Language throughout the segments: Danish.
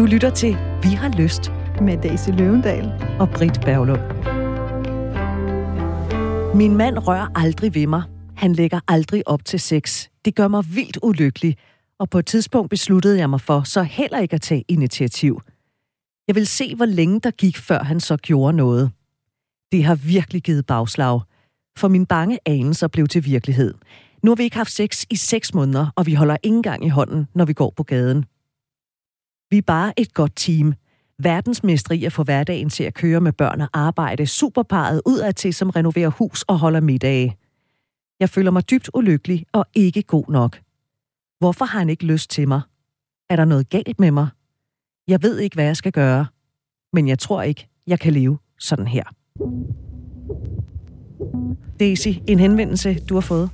Du lytter til Vi har lyst med Daisy Løvendal og Britt Berglund. Min mand rører aldrig ved mig. Han lægger aldrig op til sex. Det gør mig vildt ulykkelig, og på et tidspunkt besluttede jeg mig for så heller ikke at tage initiativ. Jeg vil se, hvor længe der gik, før han så gjorde noget. Det har virkelig givet bagslag, for min bange anelser blev til virkelighed. Nu har vi ikke haft sex i seks måneder, og vi holder ingen gang i hånden, når vi går på gaden. Vi er bare et godt team. Verdensmesteri at få hverdagen til at køre med børn og arbejde. Superparet ud af til, som renoverer hus og holder middage. Jeg føler mig dybt ulykkelig og ikke god nok. Hvorfor har han ikke lyst til mig? Er der noget galt med mig? Jeg ved ikke, hvad jeg skal gøre. Men jeg tror ikke, jeg kan leve sådan her. Daisy, en henvendelse, du har fået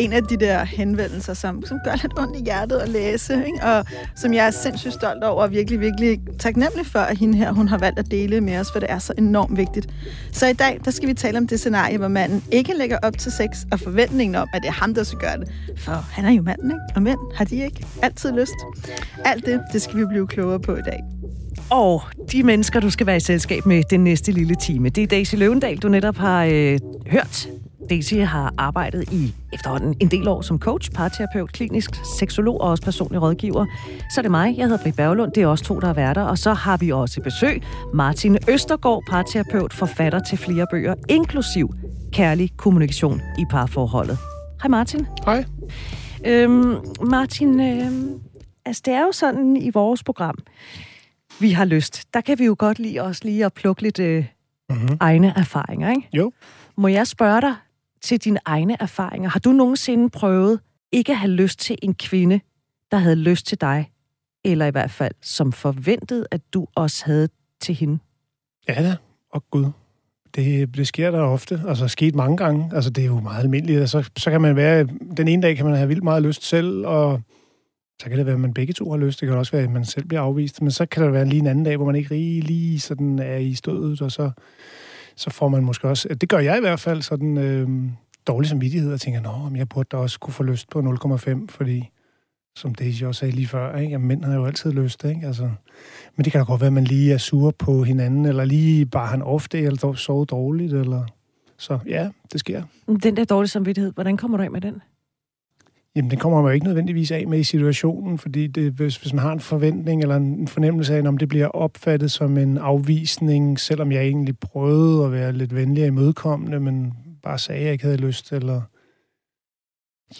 en af de der henvendelser, som, som gør lidt ondt i hjertet at læse, ikke? og som jeg er sindssygt stolt over, og virkelig, virkelig taknemmelig for, at hende her, hun har valgt at dele med os, for det er så enormt vigtigt. Så i dag, der skal vi tale om det scenarie, hvor manden ikke lægger op til sex, og forventningen om, at det er ham, der skal gøre det. For han er jo manden, ikke? Og mænd har de ikke altid lyst. Alt det, det skal vi blive klogere på i dag. Og de mennesker, du skal være i selskab med den næste lille time, det er Daisy Løvendal, du netop har øh, hørt Daisy har arbejdet i efterhånden en del år som coach, parterapeut, klinisk seksolog og også personlig rådgiver. Så er det mig, jeg hedder Britt Berglund, det er også to, der er værter. Og så har vi også besøg Martin Østergaard, parterapeut, forfatter til flere bøger, inklusiv Kærlig kommunikation i parforholdet. Hej Martin. Hej. Øhm, Martin, øhm, altså det er jo sådan i vores program, vi har lyst. Der kan vi jo godt lide os lige at plukke lidt øh, mm-hmm. egne erfaringer, ikke? Jo. Må jeg spørge dig, til dine egne erfaringer. Har du nogensinde prøvet ikke at have lyst til en kvinde, der havde lyst til dig? Eller i hvert fald som forventede, at du også havde til hende? Ja da, og gud. Det, det sker der ofte, altså sket mange gange. Altså det er jo meget almindeligt. Altså, så kan man være, den ene dag kan man have vildt meget lyst selv, og så kan det være, at man begge to har lyst. Det kan også være, at man selv bliver afvist. Men så kan der være lige en anden dag, hvor man ikke lige, lige sådan er i stødet, og så så får man måske også, det gør jeg i hvert fald, sådan øh, dårlig samvittighed, og tænker, nå, jeg burde da også kunne få lyst på 0,5, fordi, som Daisy også sagde lige før, ikke? Jamen, mænd har jo altid lyst, ikke? Altså, men det kan da godt være, at man lige er sur på hinanden, eller lige bare han ofte, eller sovet dårligt, eller... Så ja, det sker. Den der dårlige samvittighed, hvordan kommer du af med den? Jamen, den kommer man jo ikke nødvendigvis af med i situationen, fordi det, hvis, hvis man har en forventning eller en fornemmelse af, om det bliver opfattet som en afvisning, selvom jeg egentlig prøvede at være lidt venlig og imødekommende, men bare sagde, at jeg ikke havde lyst, eller,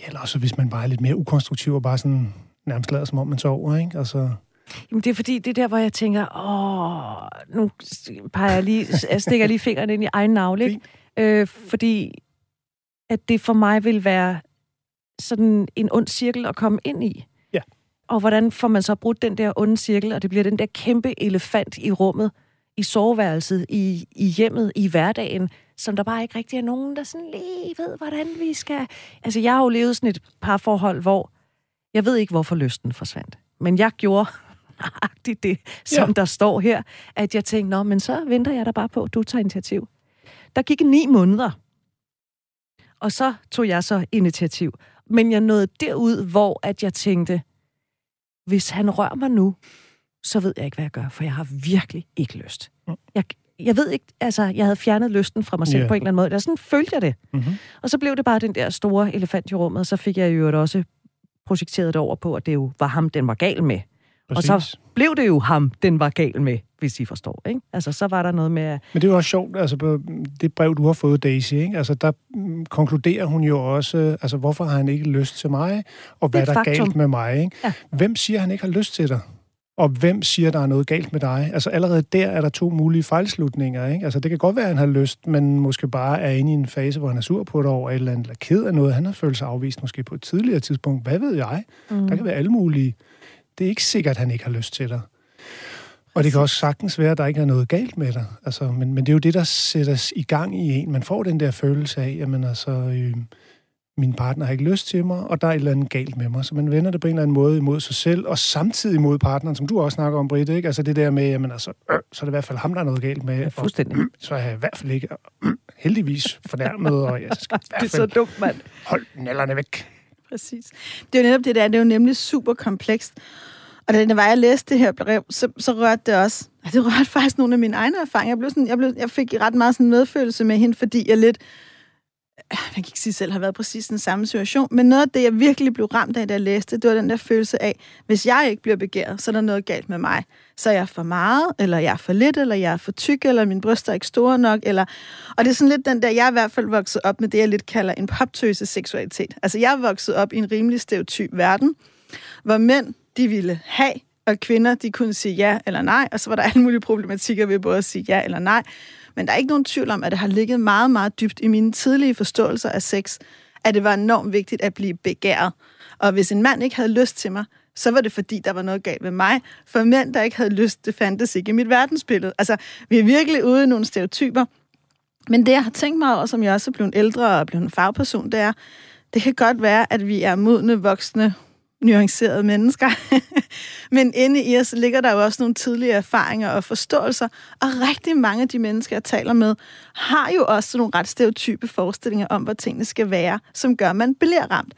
ja, eller også hvis man bare er lidt mere ukonstruktiv og bare sådan nærmest lader, som om man sover, ikke? Altså, Jamen, det er fordi, det er der, hvor jeg tænker, åh, nu peger jeg lige, jeg stikker lige fingrene ind i egen navle, ikke? Øh, fordi at det for mig vil være sådan en ond cirkel at komme ind i. Ja. Og hvordan får man så brudt den der onde cirkel, og det bliver den der kæmpe elefant i rummet, i soveværelset, i, i hjemmet, i hverdagen, som der bare ikke rigtig er nogen, der sådan lige ved, hvordan vi skal... Altså, jeg har jo levet sådan et par forhold, hvor jeg ved ikke, hvorfor lysten forsvandt. Men jeg gjorde nøjagtigt det, som ja. der står her, at jeg tænkte, nå, men så venter jeg da bare på, at du tager initiativ. Der gik ni måneder, og så tog jeg så initiativ. Men jeg nåede derud, hvor at jeg tænkte, hvis han rører mig nu, så ved jeg ikke, hvad jeg gør, for jeg har virkelig ikke lyst. Mm. Jeg, jeg ved ikke, altså, jeg havde fjernet lysten fra mig selv yeah. på en eller anden måde. Der sådan følte jeg det. Mm-hmm. Og så blev det bare den der store elefant i rummet, og så fik jeg jo også projekteret det over på, at det jo var ham, den var gal med. Præcis. Og så blev det jo ham, den var gal med, hvis I forstår. Ikke? Altså, så var der noget med... Men det er jo også sjovt, altså på det brev, du har fået, Daisy, ikke? Altså, der mm, konkluderer hun jo også, altså, hvorfor har han ikke lyst til mig, og hvad der er galt med mig. Ikke? Ja. Hvem siger, han ikke har lyst til dig? Og hvem siger, der er noget galt med dig? Altså allerede der er der to mulige fejlslutninger. Ikke? Altså det kan godt være, at han har lyst, men måske bare er inde i en fase, hvor han er sur på det over et eller andet, eller ked af noget. Han har følt sig afvist måske på et tidligere tidspunkt. Hvad ved jeg? Mm. Der kan være alle mulige det er ikke sikkert, at han ikke har lyst til dig. Og det kan også sagtens være, at der ikke er noget galt med dig. Altså, men, men det er jo det, der sættes i gang i en. Man får den der følelse af, at altså, øh, min partner har ikke lyst til mig, og der er et eller andet galt med mig. Så man vender det på en eller anden måde imod sig selv, og samtidig mod partneren, som du også snakker om, Britt, ikke? Altså det der med, jamen altså, øh, så er det i hvert fald ham, der er noget galt med. Ja, fuldstændig. Og, øh, så er jeg i hvert fald ikke øh, heldigvis fornærmet, og jeg skal i hvert fald... det er så dumt, mand. Hold nallerne væk. Præcis. Det er jo netop det der, det er jo nemlig super komplekst. Og da det var, jeg læste det her brev, så, så rørte det også, Og det rørte faktisk nogle af mine egne erfaringer. Jeg, blev sådan, jeg, blev, jeg fik ret meget sådan medfølelse med hende, fordi jeg lidt, Ah, jeg kan ikke sige selv har været præcis den samme situation, men noget af det, jeg virkelig blev ramt af, da jeg læste, det var den der følelse af, hvis jeg ikke bliver begæret, så er der noget galt med mig. Så er jeg for meget, eller jeg er for lidt, eller jeg er for tyk, eller min bryster er ikke store nok, eller... Og det er sådan lidt den der, jeg er i hvert fald vokset op med det, jeg lidt kalder en poptøse seksualitet. Altså, jeg er vokset op i en rimelig stereotyp verden, hvor mænd, de ville have, og kvinder, de kunne sige ja eller nej, og så var der alle mulige problematikker ved både at sige ja eller nej. Men der er ikke nogen tvivl om, at det har ligget meget, meget dybt i mine tidlige forståelser af sex, at det var enormt vigtigt at blive begæret. Og hvis en mand ikke havde lyst til mig, så var det fordi, der var noget galt med mig. For mænd, der ikke havde lyst, det fandtes ikke i mit verdensbillede. Altså, vi er virkelig ude i nogle stereotyper. Men det, jeg har tænkt mig over, som jeg også er blevet ældre og blevet en fagperson, det er, det kan godt være, at vi er modne, voksne, nuancerede mennesker. Men inde i os ligger der jo også nogle tidlige erfaringer og forståelser, og rigtig mange af de mennesker, jeg taler med, har jo også nogle ret stereotype forestillinger om, hvor tingene skal være, som gør, at man bliver ramt.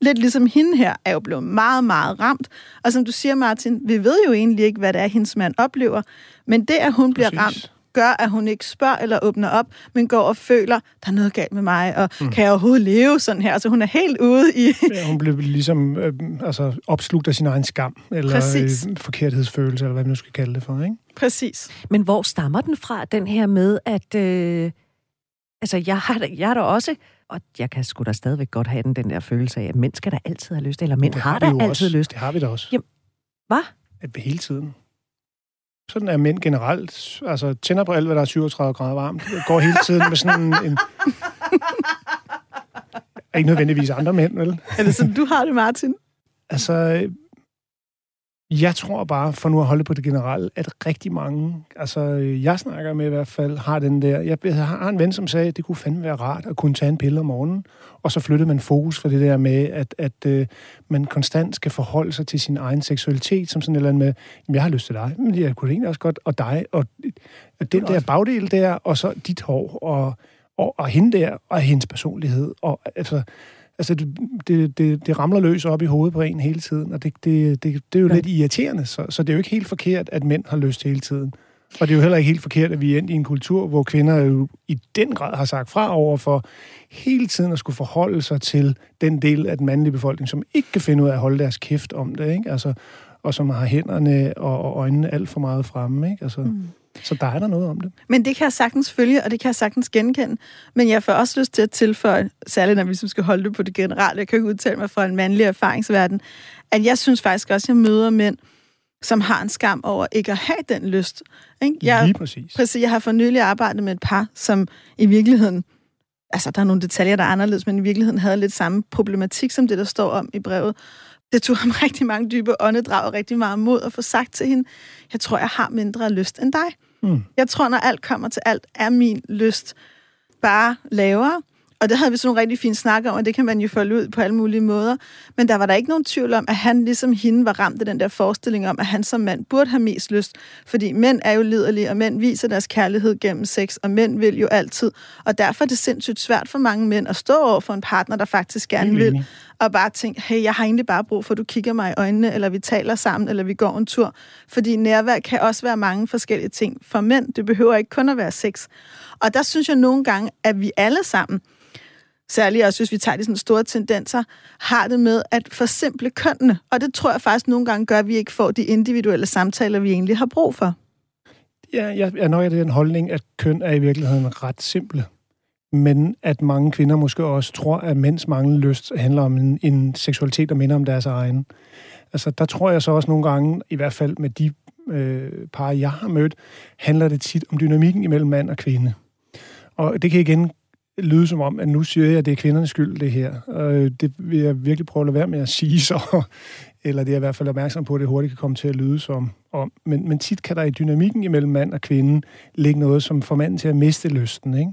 Lidt ligesom hende her er jo blevet meget, meget ramt. Og som du siger, Martin, vi ved jo egentlig ikke, hvad det er, hendes mand oplever. Men det, at hun Præcis. bliver ramt, gør, at hun ikke spørger eller åbner op, men går og føler, der er noget galt med mig, og mm. kan jeg overhovedet leve sådan her? Altså hun er helt ude i... ja, hun blev ligesom øh, altså, opslugt af sin egen skam, eller øh, forkerthedsfølelse, eller hvad man nu skal kalde det for, ikke? Præcis. Men hvor stammer den fra, den her med, at... Øh, altså, jeg har, jeg har da også og jeg kan sgu da stadigvæk godt have den, den der følelse af, at mænd skal da altid have lyst, eller mænd har, har da altid også. lyst. Det har vi da også. Jamen, hvad? At vi hele tiden. Sådan er mænd generelt. Altså, tænder på alt, hvad der er 37 grader varmt. Går hele tiden med sådan en... en ikke nødvendigvis andre mænd, vel? Er det sådan, du har det, Martin? Altså, jeg tror bare, for nu at holde på det generelle, at rigtig mange, altså jeg snakker med i hvert fald, har den der, jeg har en ven, som sagde, at det kunne fandme være rart at kunne tage en pille om morgenen, og så flyttede man fokus for det der med, at, at uh, man konstant skal forholde sig til sin egen seksualitet, som sådan et eller andet med, jamen, jeg har lyst til dig, men jeg kunne egentlig også godt, og dig, og, og den der bagdel der, og så dit hår, og, og, og hende der, og hendes personlighed, og altså, altså, det, det, det, det ramler løs op i hovedet på en hele tiden, og det, det, det, det er jo ja. lidt irriterende, så, så det er jo ikke helt forkert, at mænd har lyst hele tiden. Og det er jo heller ikke helt forkert, at vi er endt i en kultur, hvor kvinder jo i den grad har sagt fra over for hele tiden at skulle forholde sig til den del af den mandlige befolkning, som ikke kan finde ud af at holde deres kæft om det, ikke? Altså, og som har hænderne og, og øjnene alt for meget fremme. Ikke? Altså, mm. Så der er der noget om det. Men det kan jeg sagtens følge, og det kan jeg sagtens genkende. Men jeg får også lyst til at tilføje, særligt når vi ligesom skal holde det på det generelle, jeg kan ikke udtale mig fra en mandlig erfaringsverden, at jeg synes faktisk også, at jeg møder mænd, som har en skam over ikke at have den lyst. Ikke? Jeg, Lige præcis. præcis. Jeg har for nylig arbejdet med et par, som i virkeligheden, altså der er nogle detaljer, der er anderledes, men i virkeligheden havde lidt samme problematik, som det, der står om i brevet. Det tog ham rigtig mange dybe åndedrag og rigtig meget mod at få sagt til hende, jeg tror, jeg har mindre lyst end dig. Mm. Jeg tror, når alt kommer til alt, er min lyst bare lavere. Og det havde vi sådan nogle rigtig fine snakker om, og det kan man jo følge ud på alle mulige måder. Men der var der ikke nogen tvivl om, at han ligesom hende var ramt af den der forestilling om, at han som mand burde have mest lyst. Fordi mænd er jo liderlige, og mænd viser deres kærlighed gennem sex, og mænd vil jo altid. Og derfor er det sindssygt svært for mange mænd at stå over for en partner, der faktisk gerne vil. Og bare tænke, hey, jeg har egentlig bare brug for, at du kigger mig i øjnene, eller vi taler sammen, eller vi går en tur. Fordi nærvær kan også være mange forskellige ting for mænd. Det behøver ikke kun at være sex. Og der synes jeg nogle gange, at vi alle sammen særligt også hvis vi tager de sådan store tendenser, har det med at forsimple kønnene. Og det tror jeg faktisk nogle gange gør, at vi ikke får de individuelle samtaler, vi egentlig har brug for. Ja, jeg er nok af den holdning, at køn er i virkeligheden ret simple. Men at mange kvinder måske også tror, at mænds manglende lyst handler om en, en seksualitet, der minder om deres egen. Altså, der tror jeg så også nogle gange, i hvert fald med de øh, par, jeg har mødt, handler det tit om dynamikken imellem mand og kvinde. Og det kan igen lyde som om, at nu siger jeg, at det er kvindernes skyld, det her. Og øh, det vil jeg virkelig prøve at lade være med at sige så. Eller det er i hvert fald opmærksom på, at det hurtigt kan komme til at lyde som om. Men, men tit kan der i dynamikken imellem mand og kvinde ligge noget, som får manden til at miste lysten, ikke?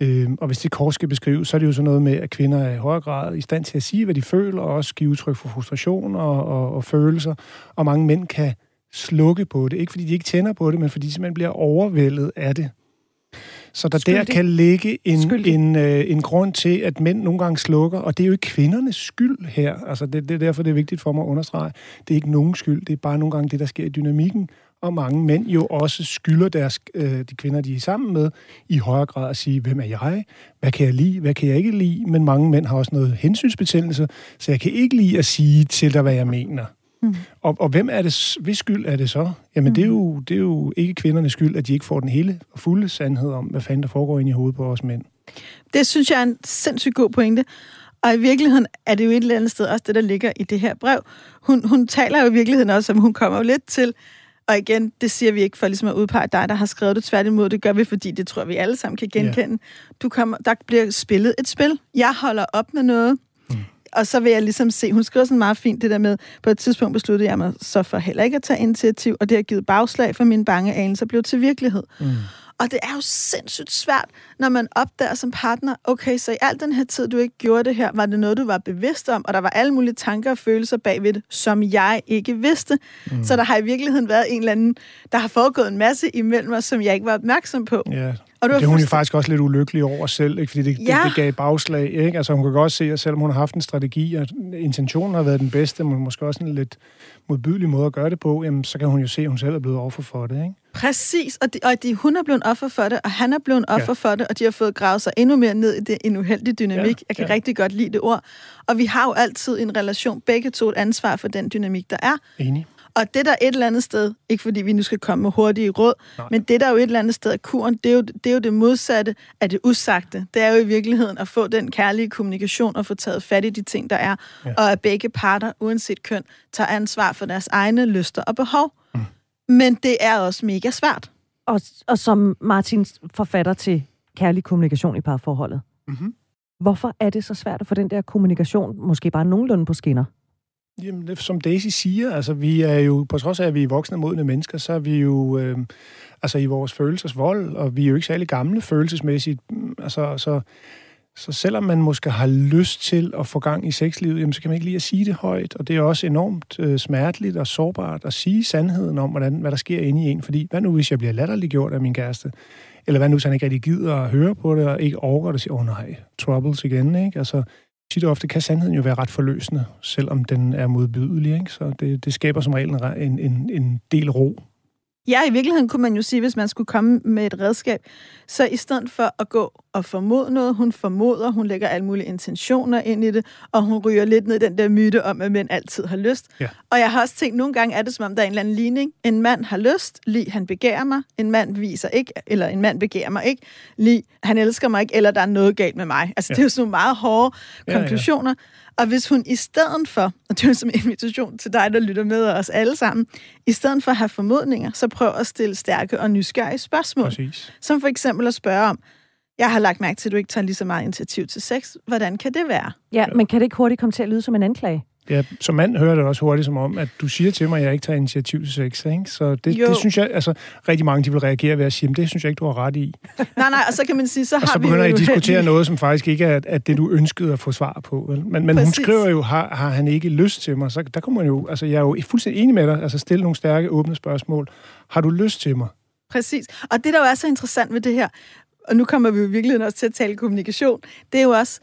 Øh, og hvis det kort skal beskrives, så er det jo sådan noget med, at kvinder er i højere grad i stand til at sige, hvad de føler, og også give udtryk for frustration og, og, og følelser. Og mange mænd kan slukke på det. Ikke fordi de ikke tænder på det, men fordi de simpelthen bliver overvældet af det. Så der Skyldig. der kan ligge en, en, øh, en grund til, at mænd nogle gange slukker, og det er jo ikke kvindernes skyld her. Altså det, det er derfor, det er vigtigt for mig at understrege. Det er ikke nogen skyld, det er bare nogle gange det, der sker i dynamikken, og mange mænd jo også skylder deres, øh, de kvinder, de er sammen med, i højere grad at sige, hvem er jeg? Hvad kan jeg lide? Hvad kan jeg ikke lide? Men mange mænd har også noget hensynsbetændelse, så jeg kan ikke lide at sige til dig, hvad jeg mener. Mm. Og, og hvem er det, hvis skyld er det så? Jamen, mm. det, er jo, det er jo ikke kvindernes skyld, at de ikke får den hele og fulde sandhed om, hvad fanden der foregår ind i hovedet på os mænd. Det synes jeg er en sindssygt god pointe. Og i virkeligheden er det jo et eller andet sted også det, der ligger i det her brev. Hun, hun taler jo i virkeligheden også, som hun kommer jo lidt til, og igen, det siger vi ikke for ligesom at udpege dig, der har skrevet det tværtimod. Det gør vi, fordi det tror vi alle sammen kan genkende. Yeah. Du kommer, der bliver spillet et spil. Jeg holder op med noget. Og så vil jeg ligesom se, hun skriver sådan meget fint det der med, på et tidspunkt besluttede jeg mig så for heller ikke at tage initiativ, og det har givet bagslag for mine bange anelser blev til virkelighed. Mm. Og det er jo sindssygt svært, når man opdager som partner, okay, så i al den her tid, du ikke gjorde det her, var det noget, du var bevidst om, og der var alle mulige tanker og følelser bagved det, som jeg ikke vidste. Mm. Så der har i virkeligheden været en eller anden, der har foregået en masse imellem os, som jeg ikke var opmærksom på. Ja, og det er hun jo faktisk også lidt ulykkelig over selv, ikke? fordi det, ja. det, det gav bagslag. Ikke? Altså, hun kan godt se, at selvom hun har haft en strategi, og intentionen har været den bedste, men måske også en lidt modbydelig måde at gøre det på, jamen, så kan hun jo se, at hun selv er blevet offer for det. Ikke? Præcis, og, de, og de, hun er blevet offer for det, og han er blevet offer ja. for det, og de har fået gravet sig endnu mere ned i det, en uheldig dynamik. Ja. Jeg kan ja. rigtig godt lide det ord. Og vi har jo altid en relation, begge to et ansvar for den dynamik, der er. Enig. Og det der et eller andet sted, ikke fordi vi nu skal komme med hurtige råd, Nej. men det der jo et eller andet sted af kuren, det er, jo, det er jo det modsatte af det usagte. Det er jo i virkeligheden at få den kærlige kommunikation og få taget fat i de ting, der er, ja. og at begge parter, uanset køn, tager ansvar for deres egne lyster og behov. Mm. Men det er også mega svært. Og, og som Martins forfatter til kærlig kommunikation i parforholdet, mm-hmm. hvorfor er det så svært at få den der kommunikation måske bare nogenlunde på skinner? Jamen, som Daisy siger, altså vi er jo, på trods af, at vi er voksne modne mennesker, så er vi jo øh, altså i vores følelsesvold, og vi er jo ikke særlig gamle følelsesmæssigt. Mm, altså, så, så selvom man måske har lyst til at få gang i sexlivet, jamen, så kan man ikke lige at sige det højt, og det er også enormt øh, smerteligt og sårbart at sige sandheden om, hvordan, hvad der sker inde i en, fordi hvad nu, hvis jeg bliver latterliggjort af min kæreste? Eller hvad nu, hvis han ikke rigtig gider at høre på det, og ikke overgår det og siger, åh oh, nej, troubles igen, ikke? Altså, tit og ofte kan sandheden jo være ret forløsende, selvom den er modbydelig. Ikke? Så det, det skaber som regel en, en, en del ro Ja, i virkeligheden kunne man jo sige, hvis man skulle komme med et redskab, så i stedet for at gå og formode noget, hun formoder, hun lægger alle mulige intentioner ind i det, og hun ryger lidt ned i den der myte om, at mænd altid har lyst. Ja. Og jeg har også tænkt, nogle gange er det som om, der er en eller anden ligning. En mand har lyst, lige han begærer mig. En mand viser ikke, eller en mand begærer mig ikke, lige han elsker mig ikke, eller der er noget galt med mig. Altså, ja. det er jo sådan nogle meget hårde ja, konklusioner. Ja. Og hvis hun i stedet for, og det er jo som invitation til dig, der lytter med os alle sammen, i stedet for at have formodninger, så prøv at stille stærke og nysgerrige spørgsmål. Præcis. Som for eksempel at spørge om, jeg har lagt mærke til, at du ikke tager lige så meget initiativ til sex. Hvordan kan det være? Ja, men kan det ikke hurtigt komme til at lyde som en anklage? Ja, som mand hører det også hurtigt som om, at du siger til mig, at jeg ikke tager initiativ til sex. Ikke? Så det, det synes jeg, altså rigtig mange de vil reagere ved at sige, det synes jeg ikke, du har ret i. nej, nej, og så kan man sige, så har og så begynder I at diskutere noget, som faktisk ikke er, er det, du ønskede at få svar på. Vel? Men, men hun skriver jo, har, har han ikke lyst til mig? Så der kommer man jo, altså jeg er jo fuldstændig enig med dig, altså stille nogle stærke, åbne spørgsmål. Har du lyst til mig? Præcis. Og det, der jo er så interessant ved det her, og nu kommer vi jo virkelig også til at tale kommunikation, det er jo også,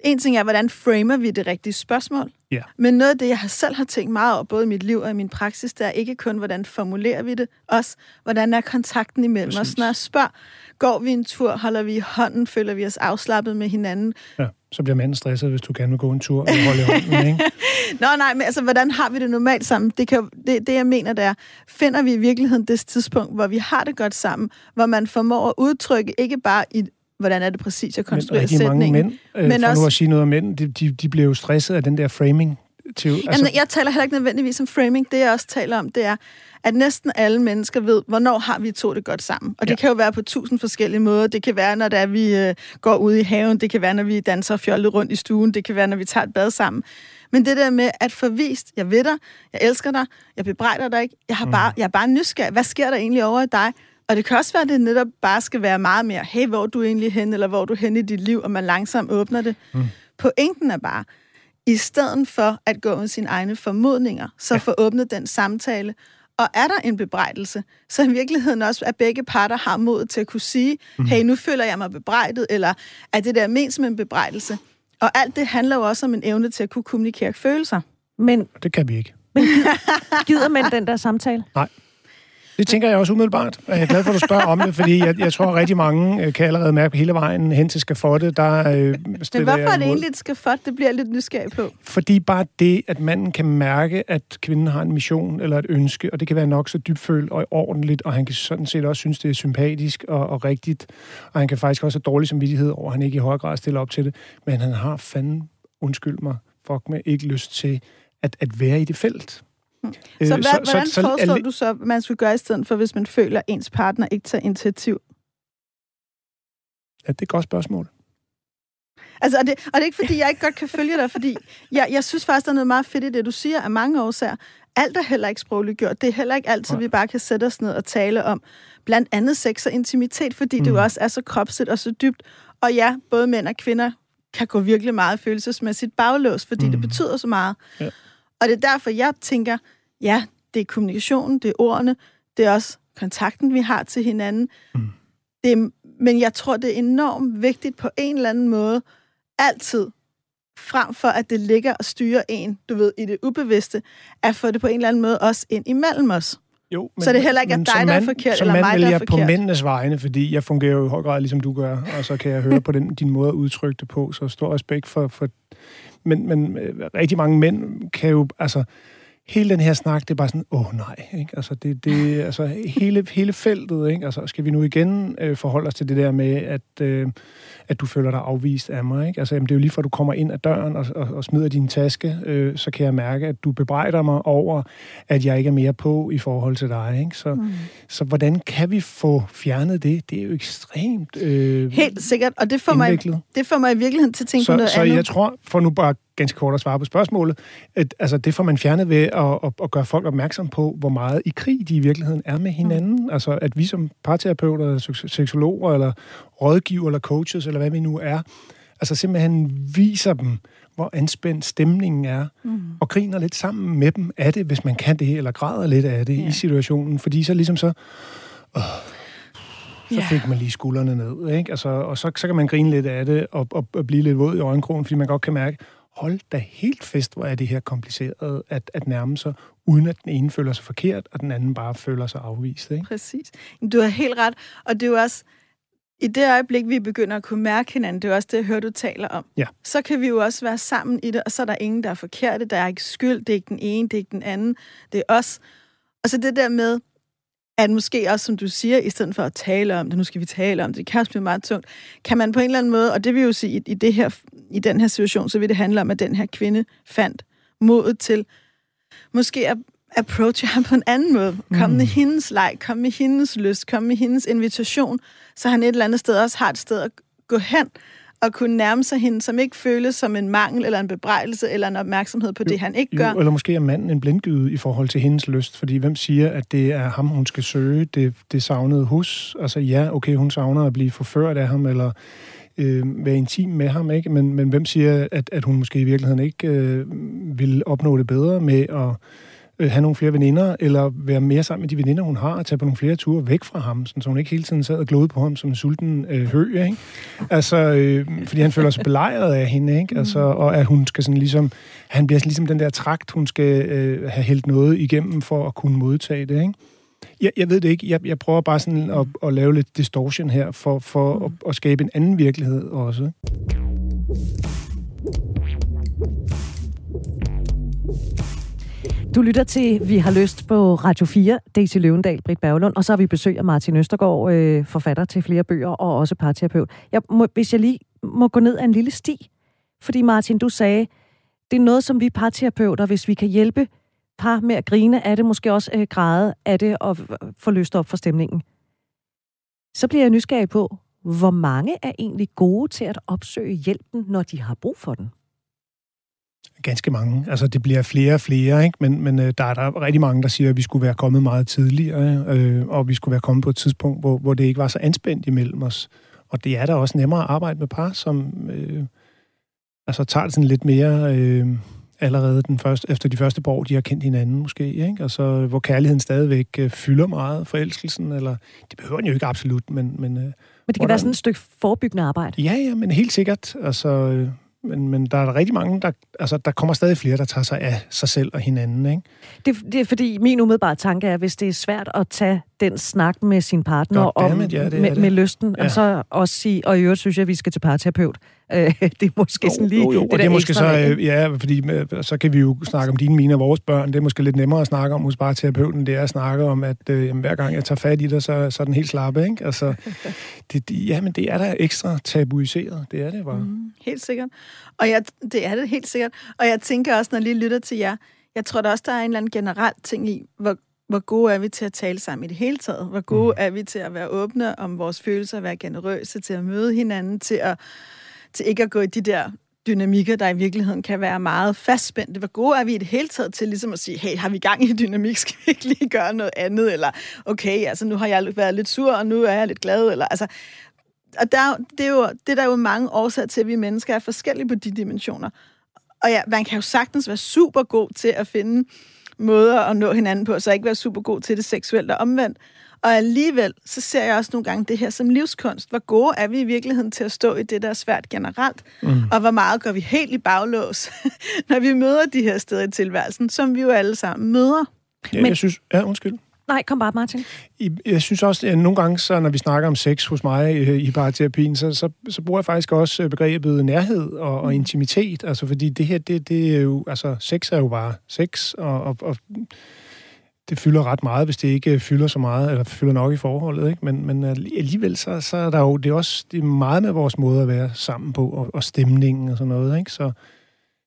en ting er, hvordan framer vi det rigtige spørgsmål? Ja. Men noget af det, jeg selv har tænkt meget over, både i mit liv og i min praksis, det er ikke kun, hvordan formulerer vi det, også hvordan er kontakten imellem Præcis. os. Når jeg spørger, går vi en tur, holder vi i hånden, føler vi os afslappet med hinanden? Ja, så bliver manden stresset, hvis du gerne vil gå en tur og holde i hånden, ikke? Nå, nej, men altså, hvordan har vi det normalt sammen? Det, kan, det, det, jeg mener, det er, finder vi i virkeligheden det tidspunkt, hvor vi har det godt sammen, hvor man formår at udtrykke ikke bare i hvordan er det præcis at konstruere sætningen. mange mænd, øh, men for også, nu at sige noget om mænd, de, de, de bliver jo stresset af den der framing. Til, altså... Jamen, jeg taler heller ikke nødvendigvis om framing. Det, jeg også taler om, det er, at næsten alle mennesker ved, hvornår har vi to det godt sammen. Og det ja. kan jo være på tusind forskellige måder. Det kan være, når det er, vi øh, går ud i haven. Det kan være, når vi danser fjollet rundt i stuen. Det kan være, når vi tager et bad sammen. Men det der med at forvist, jeg ved dig, jeg elsker dig, jeg bebrejder dig ikke, jeg, har bare, mm. jeg er bare nysgerrig. Hvad sker der egentlig over i dig? Og det kan også være, at det netop bare skal være meget mere, hey, hvor er du egentlig hen, eller hvor er du hen i dit liv, og man langsomt åbner det. Mm. Pointen er bare, i stedet for at gå med sine egne formodninger, så ja. få åbnet den samtale, Og er der en bebrejdelse, så i virkeligheden også, at begge parter har mod til at kunne sige, mm. hey, nu føler jeg mig bebrejdet, eller er det der ment som en bebrejdelse? Og alt det handler jo også om en evne til at kunne kommunikere følelser. Men, det kan vi ikke. Men gider man den der samtale? Nej. Det tænker jeg også umiddelbart. Jeg er glad for, at du spørger om det, fordi jeg, jeg tror, at rigtig mange øh, kan allerede mærke hele vejen hen til skafottet. Der, øh, det er hvorfor er det egentlig et skafot? Det bliver lidt nysgerrig på. Fordi bare det, at manden kan mærke, at kvinden har en mission eller et ønske, og det kan være nok så dybfølt og ordentligt, og han kan sådan set også synes, det er sympatisk og, og rigtigt, og han kan faktisk også have dårlig samvittighed over, at han ikke i højere grad stiller op til det, men han har fanden, undskyld mig, fuck med, ikke lyst til at, at være i det felt. Så, øh, hvad, så hvordan så, foreslår så, du så, man skulle gøre i stedet for, hvis man føler, at ens partner ikke tager initiativ? Ja, det er et godt spørgsmål. Altså, og det, og det er ikke, fordi jeg ikke godt kan følge dig, fordi jeg, jeg synes faktisk, der er noget meget fedt i det, du siger af mange årsager. Alt er heller ikke sprogligt gjort. Det er heller ikke altid, ja. vi bare kan sætte os ned og tale om blandt andet sex og intimitet, fordi mm. det jo også er så kropsligt og så dybt. Og ja, både mænd og kvinder kan gå virkelig meget følelsesmæssigt baglås, fordi mm. det betyder så meget. Ja. Og det er derfor, jeg tænker, ja, det er kommunikationen, det er ordene, det er også kontakten, vi har til hinanden. Mm. Det er, men jeg tror, det er enormt vigtigt på en eller anden måde, altid, frem for at det ligger og styrer en, du ved, i det ubevidste, at få det på en eller anden måde også ind imellem os. Jo, men, så det heller ikke er dig, der er forkert, eller mig, der er forkert. på mændenes vegne, fordi jeg fungerer jo i høj grad, ligesom du gør, og så kan jeg høre på den, din måde at udtrykke det på, så stor respekt for... for men, men øh, rigtig mange mænd kan jo, altså, hele den her snak, det er bare sådan, åh nej, ikke? Altså, det, det, altså hele, hele feltet, ikke? Altså, skal vi nu igen øh, forholde os til det der med, at, øh, at du føler dig afvist af mig, ikke? Altså, jamen, det er jo lige at du kommer ind ad døren og, og, og smider din taske, øh, så kan jeg mærke, at du bebrejder mig over, at jeg ikke er mere på i forhold til dig, ikke? Så, mm. så hvordan kan vi få fjernet det? Det er jo ekstremt øh, Helt sikkert, og det får, mig, det får mig i virkeligheden til at tænke så, på noget så andet. Så jeg tror, for nu bare ganske kort at svare på spørgsmålet, at altså, det får man fjernet ved at, at, at gøre folk opmærksom på, hvor meget i krig de i virkeligheden er med hinanden. Mm. Altså, at vi som parterapeuter, seksologer, eller rådgiver, eller coaches, eller hvad vi nu er, altså simpelthen viser dem, hvor anspændt stemningen er, mm. og griner lidt sammen med dem af det, hvis man kan det, eller græder lidt af det yeah. i situationen, fordi så ligesom så... Øh, så fik man lige skuldrene ned, ikke? Altså, og så, så kan man grine lidt af det, og, og, og blive lidt våd i øjenkrogen, fordi man godt kan mærke, hold da helt fest, hvor er det her kompliceret at, at nærme sig, uden at den ene føler sig forkert, og den anden bare føler sig afvist. Ikke? Præcis. Du har helt ret, og det er jo også, i det øjeblik, vi begynder at kunne mærke hinanden, det er også det, jeg hører, du taler om, ja. så kan vi jo også være sammen i det, og så er der ingen, der er forkerte, der er ikke skyld, det er ikke den ene, det er ikke den anden, det er os. Og så det der med, at måske også, som du siger, i stedet for at tale om det, nu skal vi tale om det, det kan også blive meget tungt, kan man på en eller anden måde, og det vil jo sige, i, det her, i den her situation, så vil det handle om, at den her kvinde fandt modet til måske at approache ham på en anden måde. Kom mm. med hendes leg, kom med hendes lyst, kom med hendes invitation, så han et eller andet sted også har et sted at gå hen, at kunne nærme sig hende, som ikke føles som en mangel eller en bebrejdelse eller en opmærksomhed på jo, det, han ikke gør. Jo, eller måske er manden en blindgyde i forhold til hendes lyst, fordi hvem siger, at det er ham, hun skal søge, det, det savnede hus? Altså ja, okay, hun savner at blive forført af ham, eller øh, være intim med ham, ikke? Men, men hvem siger, at, at hun måske i virkeligheden ikke øh, vil opnå det bedre med at øh, have nogle flere veninder, eller være mere sammen med de veninder, hun har, og tage på nogle flere ture væk fra ham, sådan, så hun ikke hele tiden sad og glodede på ham som en sulten øh, hø, ikke? Altså, øh, fordi han føler sig belejret af hende, ikke? Altså, og at hun skal sådan ligesom, han bliver sådan ligesom den der trakt, hun skal øh, have hældt noget igennem for at kunne modtage det, ikke? Jeg, jeg ved det ikke. Jeg, jeg prøver bare sådan at, at lave lidt distortion her, for, for at, at skabe en anden virkelighed også. Du lytter til Vi har lyst på Radio 4, Daisy Løvendal, Britt Berglund, og så har vi besøg af Martin Østergaard, øh, forfatter til flere bøger og også parterapeut. Jeg må, hvis jeg lige må gå ned ad en lille sti, fordi Martin, du sagde, det er noget, som vi parterapeuter, hvis vi kan hjælpe par med at grine af det, måske også øh, græde af det og få lyst op for stemningen. Så bliver jeg nysgerrig på, hvor mange er egentlig gode til at opsøge hjælpen, når de har brug for den? Ganske mange. Altså, det bliver flere og flere, ikke? men, men øh, der er der rigtig mange, der siger, at vi skulle være kommet meget tidligere, øh, og vi skulle være kommet på et tidspunkt, hvor, hvor det ikke var så anspændt imellem os. Og det er da også nemmere at arbejde med par, som øh, altså, tager det sådan lidt mere... Øh, allerede den første, efter de første år, de har kendt hinanden måske, ikke? Altså, hvor kærligheden stadigvæk øh, fylder meget, forelskelsen, eller det behøver den jo ikke absolut, men... Men, øh, men det kan være sådan et stykke forebyggende arbejde. Ja, ja, men helt sikkert. Altså, øh, men, men der er rigtig mange, der, altså, der kommer stadig flere, der tager sig af sig selv og hinanden. Ikke? Det, det er fordi, min umiddelbare tanke er, hvis det er svært at tage den snak med sin partner om, ja, det med, det. med lysten, ja. og så også sige, og i øvrigt synes jeg, at vi skal til parterapeut. Øh, det er måske jo, sådan lige jo, jo. det og det er måske så, øh, ja, fordi øh, så kan vi jo snakke om dine, mine og vores børn. Det er måske lidt nemmere at snakke om hos parterapeuten, det er at snakke om, at øh, jamen, hver gang jeg tager fat i dig, så, så er den helt slappe, ikke? Altså, det, det, jamen, det er da ekstra tabuiseret. Det er det bare. Mm, helt sikkert. Og jeg, det er det helt sikkert. Og jeg tænker også, når jeg lige lytter til jer, jeg tror da også, der er en eller anden generel ting i, hvor, hvor gode er vi til at tale sammen i det hele taget? Hvor gode mm. er vi til at være åbne om vores følelser, være generøse, til at møde hinanden, til, at, til ikke at gå i de der dynamikker, der i virkeligheden kan være meget fastspændte. Hvor gode er vi i det hele taget til ligesom at sige, hey, har vi gang i dynamik, skal vi ikke lige gøre noget andet? Eller, okay, altså nu har jeg været lidt sur, og nu er jeg lidt glad. Eller, altså, og der, det, er jo, det er der jo mange årsager til, at vi mennesker er forskellige på de dimensioner. Og ja, man kan jo sagtens være super god til at finde måder at nå hinanden på, så ikke være super god til det seksuelt og omvendt. Og alligevel, så ser jeg også nogle gange det her som livskunst. Hvor gode er vi i virkeligheden til at stå i det, der er svært generelt? Mm. Og hvor meget går vi helt i baglås, når vi møder de her steder i tilværelsen, som vi jo alle sammen møder. Ja, Men, jeg synes... Ja, undskyld. Nej, kom bare, Martin. Jeg synes også, at nogle gange, så, når vi snakker om sex hos mig øh, i parterapien, så, så, så bruger jeg faktisk også øh, begrebet nærhed og, og mm. intimitet. Altså, fordi det her, det, det er jo... Altså, sex er jo bare sex, og, og, og det fylder ret meget, hvis det ikke fylder så meget, eller fylder nok i forholdet, ikke? Men, men alligevel, så, så er der jo, det er også det er meget med vores måde at være sammen på, og, og stemningen og sådan noget, ikke? Så,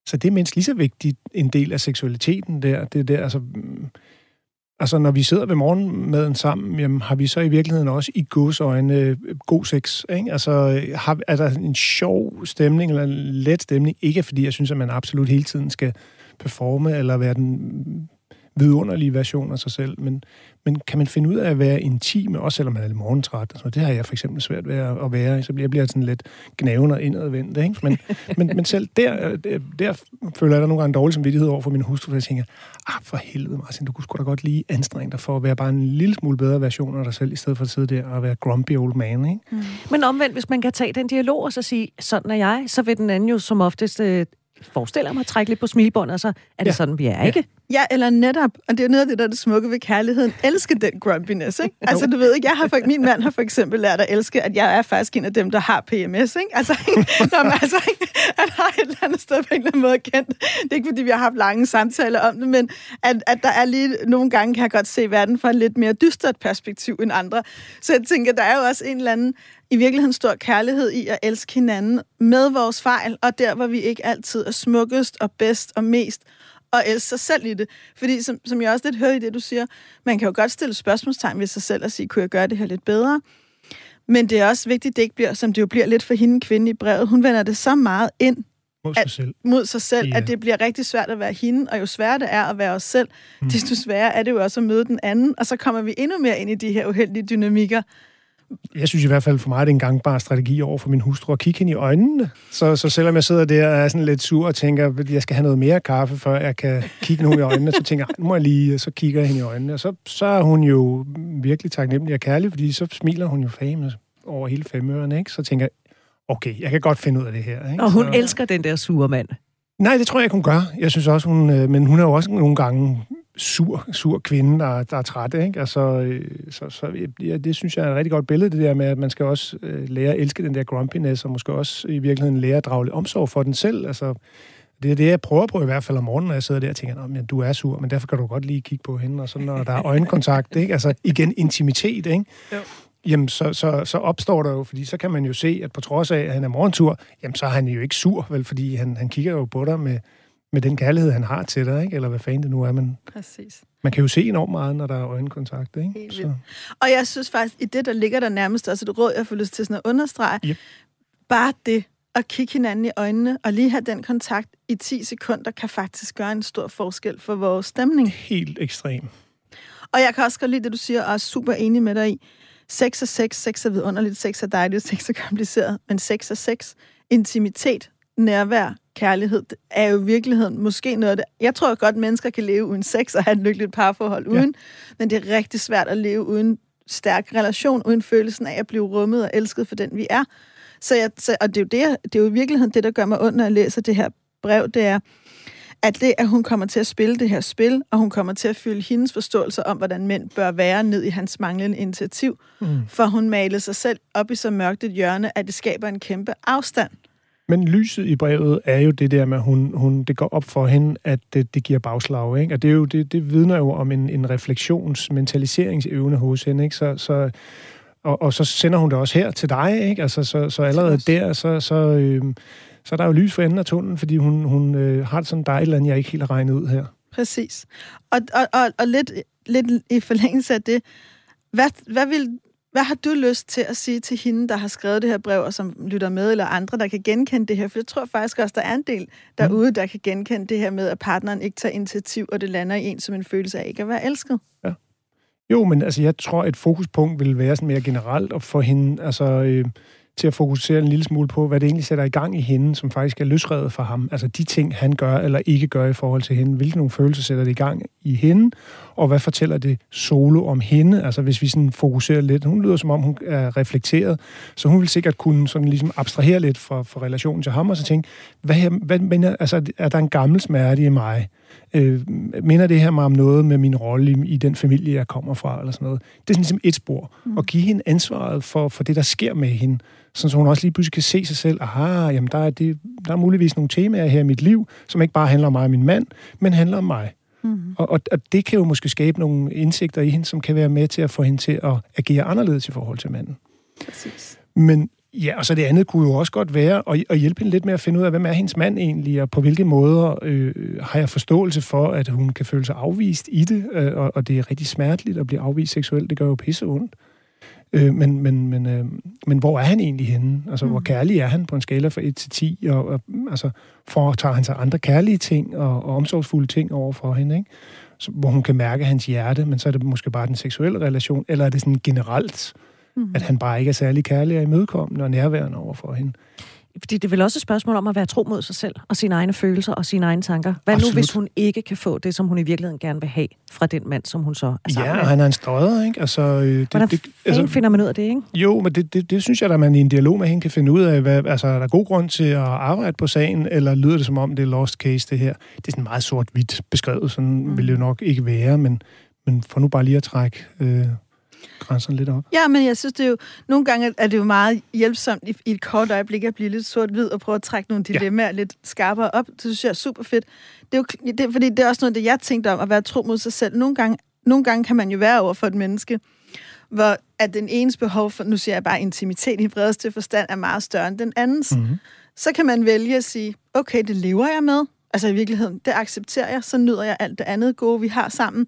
så det er mindst lige så vigtigt en del af seksualiteten der. Det der, altså, mm, Altså, når vi sidder ved morgenmaden sammen, jamen, har vi så i virkeligheden også i godsøjne øh, god sex, ikke? Altså, har, er der en sjov stemning, eller en let stemning? Ikke fordi jeg synes, at man absolut hele tiden skal performe, eller være den vidunderlige version af sig selv, men, men kan man finde ud af at være intim, også selvom man er lidt morgentræt? Altså, det har jeg for eksempel svært ved at være, så jeg bliver sådan lidt gnaven og indadvendt, ikke? Men, men, men selv der, øh, der, der føler jeg der nogle gange dårlig samvittighed over for min hustru, for jeg tænker, ah, for helvede, Martin, du kunne sgu da godt lige anstrenge dig for at være bare en lille smule bedre version af dig selv, i stedet for at sidde der og være grumpy old man, ikke? Mm. Men omvendt, hvis man kan tage den dialog og så sige, sådan er jeg, så vil den anden jo som oftest øh, forestiller mig at trække lidt på smilbåndet, og så er det ja. sådan, vi er, ikke? Ja, eller netop, og det er noget af det, der er det smukke ved kærligheden, elske den grumpiness, ikke? Altså, du ved ikke, jeg har for, min mand har for eksempel lært at elske, at jeg er faktisk en af dem, der har PMS, ikke? Altså, når man, altså, han har et eller andet sted på en eller anden måde kendt. Det er ikke, fordi vi har haft lange samtaler om det, men at, at der er lige, nogle gange kan jeg godt se verden fra et lidt mere dystert perspektiv end andre. Så jeg tænker, der er jo også en eller anden i virkeligheden stor kærlighed i at elske hinanden med vores fejl, og der, hvor vi ikke altid er smukkest og bedst og mest, og elske sig selv i det. Fordi, som, som jeg også lidt hører i det, du siger, man kan jo godt stille spørgsmålstegn ved sig selv og sige, kunne jeg gøre det her lidt bedre? Men det er også vigtigt, at det ikke bliver, som det jo bliver lidt for hende kvinde i brevet. Hun vender det så meget ind mod sig selv, at, mod sig selv yeah. at det bliver rigtig svært at være hende, og jo sværere det er at være os selv, mm. desto sværere er det jo også at møde den anden, og så kommer vi endnu mere ind i de her uheldige dynamikker, jeg synes i hvert fald for mig, det er en gangbar strategi over for min hustru at kigge hende i øjnene. Så, så selvom jeg sidder der og er sådan lidt sur og tænker, at jeg skal have noget mere kaffe, før jeg kan kigge nogen i øjnene, så tænker jeg, nu må jeg lige, så kigger jeg hende i øjnene. Og så, så er hun jo virkelig taknemmelig og kærlig, fordi så smiler hun jo famous over hele femøren, ikke? Så tænker jeg, okay, jeg kan godt finde ud af det her. Ikke? Og hun så, elsker den der sure mand. Nej, det tror jeg ikke, hun gør. Jeg synes også, hun... Øh, men hun er jo også nogle gange sur, sur kvinde, der, der er træt. Ikke? Altså, øh, så, så ja, det synes jeg er et rigtig godt billede, det der med, at man skal også øh, lære at elske den der grumpiness, og måske også i virkeligheden lære at drage omsorg for den selv. Altså, det er det, jeg prøver på i hvert fald om morgenen, når jeg sidder der og tænker, at du er sur, men derfor kan du godt lige kigge på hende, og så når der er øjenkontakt, ikke? altså igen intimitet, ikke? Jo. Jamen, så, så, så opstår der jo, fordi så kan man jo se, at på trods af, at han er morgentur, jamen, så er han jo ikke sur, vel, fordi han, han kigger jo på dig med, med den kærlighed, han har til dig, ikke? eller hvad fanden det nu er. Man, Præcis. Man kan jo se enormt meget, når der er øjenkontakt. Ikke? Helt så. Og jeg synes faktisk, i det, der ligger der nærmest også et råd, jeg får lyst til sådan at understrege, yep. bare det at kigge hinanden i øjnene og lige have den kontakt i 10 sekunder, kan faktisk gøre en stor forskel for vores stemning. Helt ekstrem. Og jeg kan også godt lide det, du siger, og er super enig med dig i. Sex er sex, sex er vidunderligt, sex er dejligt, sex er kompliceret, men sex er sex. Intimitet, nærvær, kærlighed, er jo i virkeligheden måske noget af det. Jeg tror godt, at mennesker kan leve uden sex og have et lykkeligt parforhold uden, ja. men det er rigtig svært at leve uden stærk relation, uden følelsen af at blive rummet og elsket for den, vi er. Så jeg, så, og det er, jo det, det er jo i virkeligheden det, der gør mig ondt, når jeg læser det her brev, det er, at det, at hun kommer til at spille det her spil, og hun kommer til at fylde hendes forståelse om, hvordan mænd bør være ned i hans manglende initiativ, mm. for hun maler sig selv op i så mørkt et hjørne, at det skaber en kæmpe afstand. Men lyset i brevet er jo det der med, at hun, hun, det går op for hende, at det, det giver bagslag. Ikke? Og det, er jo, det, det vidner jo om en, en refleksionsmentaliseringsevne hos hende. Ikke? Så, så, og, og så sender hun det også her til dig. Ikke? Altså, så, så allerede der, så, så, øh, så er der jo lys for enden af tunnelen, fordi hun, hun øh, har sådan dejligt andet, jeg ikke helt har regnet ud her. Præcis. Og, og, og, og lidt, lidt i forlængelse af det, hvad, hvad vil hvad har du lyst til at sige til hende, der har skrevet det her brev, og som lytter med, eller andre, der kan genkende det her? For jeg tror faktisk også, der er en del derude, der kan genkende det her med, at partneren ikke tager initiativ, og det lander i en som en følelse af ikke at være elsket. Ja. Jo, men altså, jeg tror, et fokuspunkt vil være sådan mere generelt, at få hende, altså, øh, til at fokusere en lille smule på, hvad det egentlig sætter i gang i hende, som faktisk er løsredet for ham. Altså de ting, han gør eller ikke gør i forhold til hende. Hvilke nogle følelser sætter det i gang i hende, og hvad fortæller det solo om hende? Altså hvis vi sådan fokuserer lidt. Hun lyder som om, hun er reflekteret, så hun vil sikkert kunne sådan ligesom abstrahere lidt fra, fra relationen til ham, og så tænke, hvad, hvad mener, altså, er der en gammel smerte i mig? Øh, minder det her mig om noget med min rolle i, i den familie, jeg kommer fra, eller sådan noget. Det er sådan ligesom et spor. Mm. Og give hende ansvaret for, for det, der sker med hende så hun også lige pludselig kan se sig selv, aha, jamen der er, det, der er muligvis nogle temaer her i mit liv, som ikke bare handler om mig og min mand, men handler om mig. Mm-hmm. Og, og, og det kan jo måske skabe nogle indsigter i hende, som kan være med til at få hende til at agere anderledes i forhold til manden. Præcis. Men ja, og så det andet kunne jo også godt være at, at hjælpe hende lidt med at finde ud af, hvem er hendes mand egentlig, og på hvilke måder øh, har jeg forståelse for, at hun kan føle sig afvist i det, øh, og, og det er rigtig smerteligt at blive afvist seksuelt. Det gør jo pisse ondt. Øh, men, men, men, øh, men hvor er han egentlig henne? Altså, mm. hvor kærlig er han på en skala fra 1 til 10? Og, og altså, tager han sig andre kærlige ting og, og omsorgsfulde ting over for hende, ikke? Så, hvor hun kan mærke hans hjerte, men så er det måske bare den seksuelle relation, eller er det sådan generelt, mm. at han bare ikke er særlig kærlig og imødekommende og nærværende over for hende? Fordi det er vel også et spørgsmål om at være tro mod sig selv, og sine egne følelser og sine egne tanker. Hvad Absolut. nu, hvis hun ikke kan få det, som hun i virkeligheden gerne vil have fra den mand, som hun så er sammen Ja, med? han er en strøder, ikke? Altså, øh, det, Hvordan det, altså, finder man ud af det, ikke? Jo, men det, det, det synes jeg, at man i en dialog med hende kan finde ud af, hvad, altså, er der god grund til at arbejde på sagen, eller lyder det som om, det er lost case, det her? Det er sådan meget sort-hvidt beskrevet, sådan mm. vil det jo nok ikke være, men, men for nu bare lige at trække... Øh, grænserne lidt op. Ja, men jeg synes, det er jo, nogle gange er det jo meget hjælpsomt i, i et kort øjeblik at blive lidt sort-hvid og prøve at trække nogle dilemmaer ja. lidt skarpere op. Det synes jeg er super fedt. Det er jo, det, fordi det er også noget, det jeg tænkte om, at være tro mod sig selv. Nogle gange, nogle gange kan man jo være over for et menneske, hvor at den enes behov for, nu siger jeg bare intimitet i bredeste forstand, er meget større end den andens. Mm-hmm. Så kan man vælge at sige, okay, det lever jeg med. Altså i virkeligheden, det accepterer jeg, så nyder jeg alt det andet gode, vi har sammen.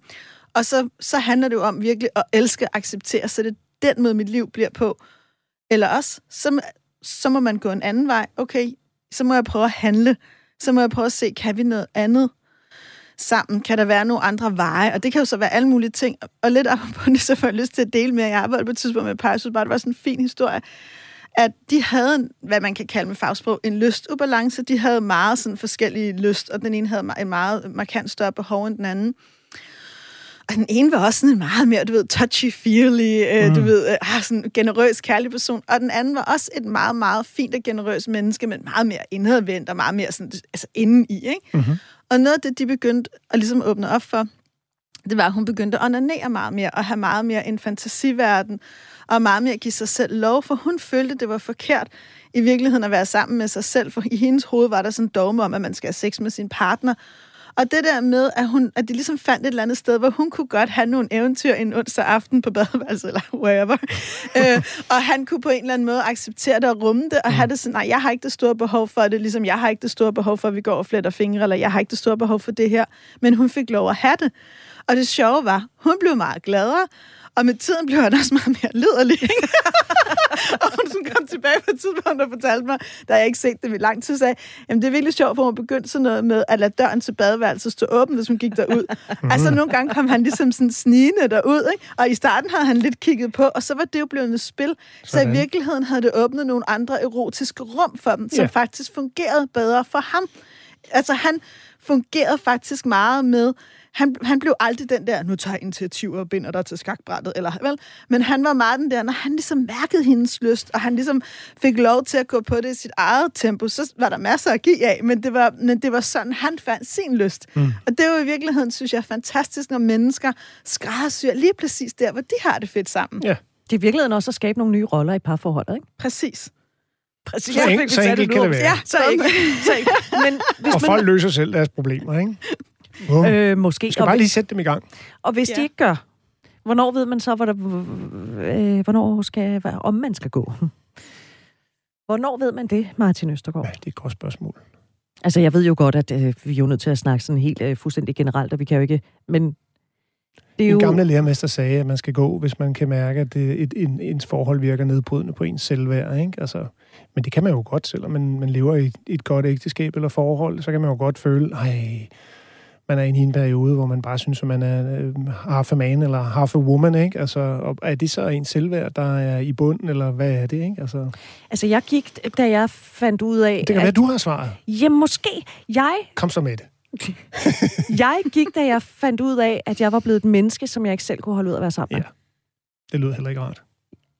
Og så, så handler det jo om virkelig at elske acceptere, så det er den måde, mit liv bliver på. Eller også, så, så må man gå en anden vej. Okay, så må jeg prøve at handle. Så må jeg prøve at se, kan vi noget andet sammen? Kan der være nogle andre veje? Og det kan jo så være alle mulige ting. Og lidt op på det, så får jeg lyst til at dele med. Jeg arbejdede på et tidspunkt med par, bare det var sådan en fin historie at de havde, hvad man kan kalde med fagsprog, en lystubalance. De havde meget sådan forskellige lyst, og den ene havde en meget markant større behov end den anden. Og den ene var også sådan en meget mere, du ved, touchy-feely, øh, mm. du ved, øh, ah, sådan en generøs, kærlig person. Og den anden var også et meget, meget fint og generøst menneske, men meget mere indadvendt og meget mere sådan, altså inden i, ikke? Mm-hmm. Og noget af det, de begyndte at ligesom åbne op for, det var, at hun begyndte at onanere meget mere, og have meget mere en fantasiverden, og meget mere at give sig selv lov, for hun følte, det var forkert i virkeligheden at være sammen med sig selv, for i hendes hoved var der sådan en dogme om, at man skal have sex med sin partner, og det der med, at, hun, at de ligesom fandt et eller andet sted, hvor hun kunne godt have nogle eventyr en onsdag aften på badeværelset, eller wherever. øh, og han kunne på en eller anden måde acceptere det og rumme det, og mm. have det sådan, nej, jeg har ikke det store behov for det, ligesom jeg har ikke det store behov for, at vi går og fletter fingre, eller jeg har ikke det store behov for det her. Men hun fik lov at have det. Og det sjove var, hun blev meget gladere, og med tiden blev han også meget mere liderlig. og hun sådan kom tilbage på et tidspunkt og fortalte mig, da jeg ikke set det i lang tid, sagde, jamen det er virkelig sjovt, for hun begyndte sådan noget med at lade døren til badeværelset stå åben, hvis hun gik derud. altså nogle gange kom han ligesom sådan snigende derud, ikke? og i starten havde han lidt kigget på, og så var det jo blevet et spil. Sådan. Så i virkeligheden havde det åbnet nogle andre erotiske rum for dem, som ja. faktisk fungerede bedre for ham. Altså han fungerede faktisk meget med, han, han blev aldrig den der, nu tager jeg initiativ og binder dig til skakbrættet, eller vel? Men han var meget den der, når han ligesom mærkede hendes lyst, og han ligesom fik lov til at gå på det i sit eget tempo, så var der masser at give af, men det var, men det var sådan, han fandt sin lyst. Mm. Og det er jo i virkeligheden, synes jeg, fantastisk, når mennesker skræddersyr lige præcis der, hvor de har det fedt sammen. Ja. Det er i virkeligheden også at skabe nogle nye roller i parforholdet, ikke? Præcis. Præcis. Så, en, så enkelt kan det være. Ja, så ikke. Så ikke. Men, hvis og folk man... løser selv deres problemer, ikke? Uh, øh, måske. Du skal bare lige sætte dem i gang. Og hvis ja. de ikke gør, hvornår ved man så, hvor der, øh, hvornår skal, om man skal gå? Hvornår ved man det, Martin Østergaard? Ja, det er et godt spørgsmål. Altså, jeg ved jo godt, at øh, vi er jo nødt til at snakke sådan helt øh, fuldstændig generelt, og vi kan jo ikke... Men det er jo... En gamle lærermester sagde, at man skal gå, hvis man kan mærke, at det, et, en, ens forhold virker nedbrydende på ens selvværd. Ikke? Altså, men det kan man jo godt, selvom man, man lever i et, et godt ægteskab eller forhold, så kan man jo godt føle, ej, man er inde i en periode, hvor man bare synes, at man er øh, half a man eller half a woman, ikke? Altså, og er det så en selvværd, der er i bunden, eller hvad er det, ikke? Altså, altså jeg gik, da jeg fandt ud af... Det kan at, være, du har svaret. Ja, måske. Jeg... Kom så med det. jeg gik, da jeg fandt ud af, at jeg var blevet et menneske, som jeg ikke selv kunne holde ud at være sammen med. Ja, det lyder heller ikke rart.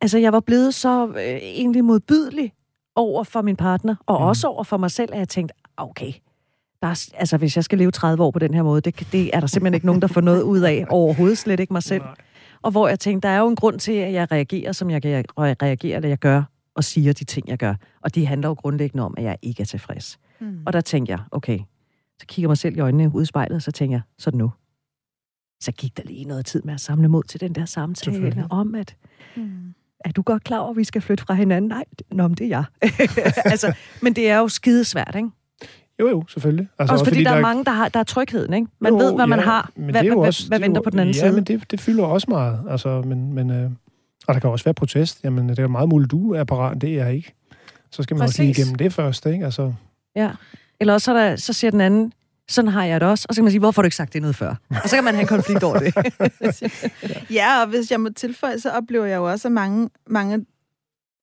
Altså, jeg var blevet så øh, egentlig modbydelig over for min partner, og mm. også over for mig selv, at jeg tænkte, okay, der er, altså, hvis jeg skal leve 30 år på den her måde, det, det er der simpelthen ikke nogen, der får noget ud af overhovedet, slet ikke mig selv. Nej. Og hvor jeg tænkte, der er jo en grund til, at jeg reagerer, som jeg reagerer, eller jeg gør, og siger de ting, jeg gør. Og det handler jo grundlæggende om, at jeg ikke er tilfreds. Mm. Og der tænkte jeg, okay, så kigger mig selv i øjnene ud i spejlet, og så tænker jeg, så nu. Så gik der lige noget tid med at samle mod til den der samtale om, at mm. er du godt klar over, at vi skal flytte fra hinanden? Nej, nå, det er jeg. altså, men det er jo skidesvært, ikke? Jo, jo, selvfølgelig. Altså, også, fordi, fordi der, der er mange, der har der er trygheden, ikke? Man jo, ved, hvad ja, man har. Hvad, hvad, også, hvad venter jo, på den anden ja, side? Ja, men det, det fylder også meget. Altså, men, men, øh, og der kan også være protest. Jamen, det er meget muligt, du er parat, det er jeg ikke. Så skal man Præcis. også lige igennem det først, ikke? Altså. Ja. Eller også så, der, så siger den anden, sådan har jeg det også. Og så kan man sige, hvorfor har du ikke sagt det noget før? Og så kan man have en konflikt over det. ja, og hvis jeg må tilføje, så oplever jeg jo også, at mange, mange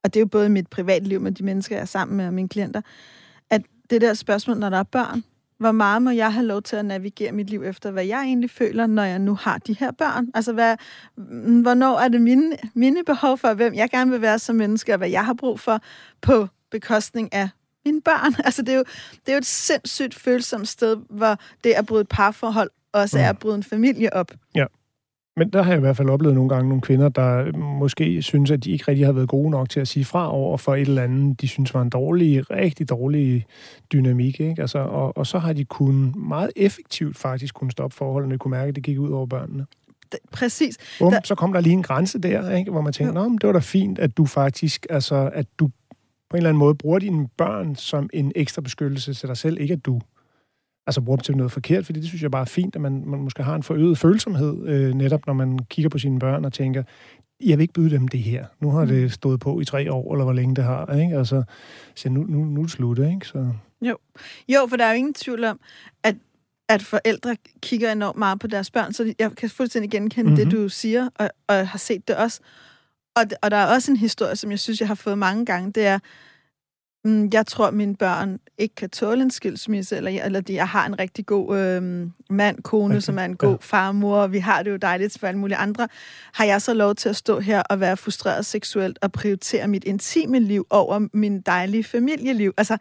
og det er jo både mit privatliv med de mennesker, jeg er sammen med, og mine klienter, det der spørgsmål, når der er børn, hvor meget må jeg have lov til at navigere mit liv efter, hvad jeg egentlig føler, når jeg nu har de her børn? Altså, hvad, hvornår er det mine, mine behov for, hvem jeg gerne vil være som menneske, og hvad jeg har brug for, på bekostning af mine børn? Altså, det er jo, det er jo et sindssygt følsomt sted, hvor det at bryde et parforhold også mm. er at bryde en familie op. Ja. Men der har jeg i hvert fald oplevet nogle gange nogle kvinder, der måske synes, at de ikke rigtig har været gode nok til at sige fra over for et eller andet, de synes var en dårlig, rigtig dårlig dynamik. Ikke? Altså, og, og så har de kun meget effektivt faktisk kunne stoppe forholdene, kunne mærke, at det gik ud over børnene. Præcis. Bum, der... Så kom der lige en grænse der, ikke? hvor man tænker, Nå, det var da fint, at du faktisk, altså, at du på en eller anden måde bruger dine børn som en ekstra beskyttelse til dig selv, ikke at du altså bruger dem til noget forkert, fordi det synes jeg bare er fint, at man, man måske har en forøget følsomhed, øh, netop når man kigger på sine børn og tænker, jeg vil ikke byde dem det her. Nu har mm. det stået på i tre år, eller hvor længe det har. Ikke? Altså, så nu, nu, nu er det slut, ikke? Så. Jo. jo, for der er jo ingen tvivl om, at, at forældre kigger enormt meget på deres børn, så jeg kan fuldstændig genkende mm-hmm. det, du siger, og, og har set det også. Og, og der er også en historie, som jeg synes, jeg har fået mange gange, det er, jeg tror, at mine børn ikke kan tåle en skilsmisse, eller, eller de, jeg har en rigtig god øh, mand, kone, okay. som er en god ja. far, mor, og vi har det jo dejligt for alle mulige andre. Har jeg så lov til at stå her og være frustreret seksuelt og prioritere mit intime liv over min dejlige familieliv? Altså,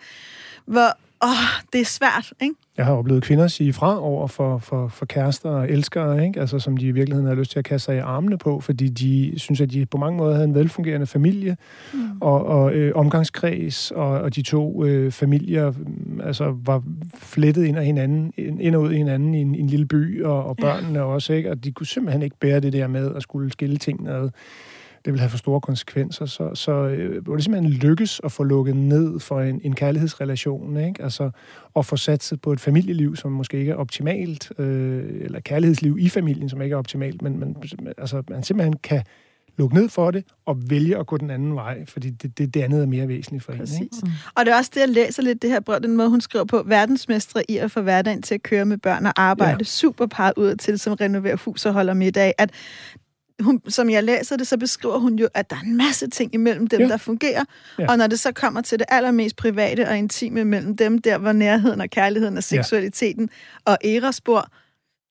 hvor, åh, det er svært, ikke? Jeg har oplevet kvinder sige fra over for, for, for kærester og elskere, ikke? Altså, som de i virkeligheden har lyst til at kaste sig i armene på, fordi de synes, at de på mange måder havde en velfungerende familie mm. og, og øh, omgangskreds, og, og de to øh, familier mm, altså, var flettet ind, af hinanden, ind og ud af hinanden i en, i en lille by, og, og børnene ja. også, ikke? Og de kunne simpelthen ikke bære det der med at skulle skille ting ad det vil have for store konsekvenser. Så, så øh, hvor det simpelthen lykkes at få lukket ned for en, en kærlighedsrelation, ikke? Altså, og få satset på et familieliv, som måske ikke er optimalt, øh, eller kærlighedsliv i familien, som ikke er optimalt, men, men altså, man simpelthen kan lukke ned for det og vælge at gå den anden vej, fordi det, det, det andet er mere væsentligt for Præcis. hende. Ikke? Og det er også det, jeg læser lidt det her brev, den måde, hun skriver på, verdensmestre i at få hverdagen til at køre med børn og arbejde ja. super par ud til, som renoverer hus og holder middag, at hun, som jeg læser det, så beskriver hun jo, at der er en masse ting imellem dem, ja. der fungerer. Ja. Og når det så kommer til det allermest private og intime mellem dem, der hvor nærheden og kærligheden og seksualiteten ja. og æraspor,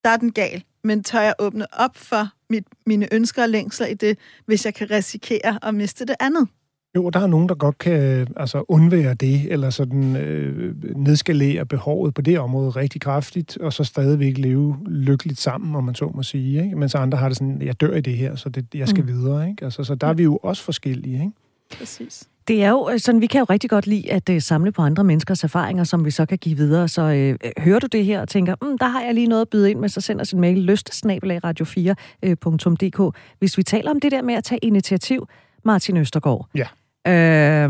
der er den gal. Men tør jeg åbne op for mit, mine ønsker og længsler i det, hvis jeg kan risikere at miste det andet? Jo, der er nogen, der godt kan altså, undvære det, eller sådan øh, nedskalere behovet på det område rigtig kraftigt, og så stadigvæk leve lykkeligt sammen, om man så må sige. Ikke? Mens andre har det sådan, jeg dør i det her, så det, jeg skal mm. videre. Ikke? Altså, så der er vi jo også forskellige. Ikke? Præcis. Det er jo sådan, vi kan jo rigtig godt lide at uh, samle på andre menneskers erfaringer, som vi så kan give videre. Så uh, hører du det her og tænker, mm, der har jeg lige noget at byde ind med, så send os en mail, lystsnabelagradio4.dk. Hvis vi taler om det der med at tage initiativ, Martin Østergaard. Ja. Øh,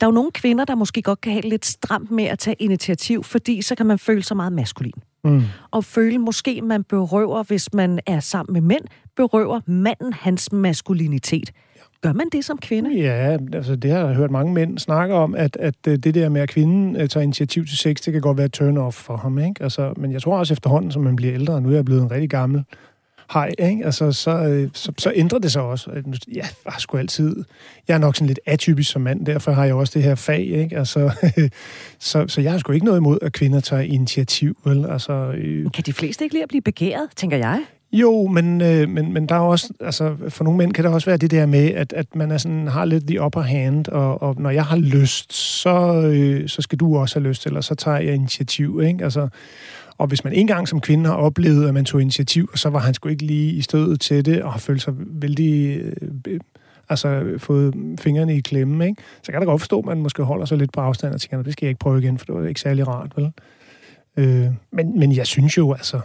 der er jo nogle kvinder, der måske godt kan have lidt stramt med at tage initiativ, fordi så kan man føle sig meget maskulin. Mm. Og føle måske, man berøver, hvis man er sammen med mænd, berøver manden hans maskulinitet. Gør man det som kvinde? Ja, altså det har jeg hørt mange mænd snakke om, at, at øh, det der med, at kvinden øh, tager initiativ til sex, det kan godt være turn-off for ham. Ikke? Altså, men jeg tror også efterhånden, som man bliver ældre, og nu er jeg blevet en rigtig gammel hej, ikke? Altså, så, øh, så, så ændrer det sig også. Ja, jeg har sgu altid... Jeg er nok sådan lidt atypisk som mand, derfor har jeg også det her fag, ikke? Altså, så, så jeg har sgu ikke noget imod, at kvinder tager initiativ, vel? Altså, øh... Kan de fleste ikke lide at blive begæret, tænker jeg? Jo, men, øh, men, men der er også, altså for nogle mænd kan det også være det der med, at, at man er sådan, har lidt the upper hand, og, og når jeg har lyst, så, øh, så skal du også have lyst, eller så tager jeg initiativ, ikke? Altså, og hvis man engang som kvinde har oplevet, at man tog initiativ, så var han sgu ikke lige i stødet til det, og har følt sig vældig... Øh, altså fået fingrene i klemme, ikke? så kan der godt forstå, at man måske holder sig lidt på afstand og tænker, det skal jeg ikke prøve igen, for det var ikke særlig rart, vel? Øh, men, men jeg synes jo, altså,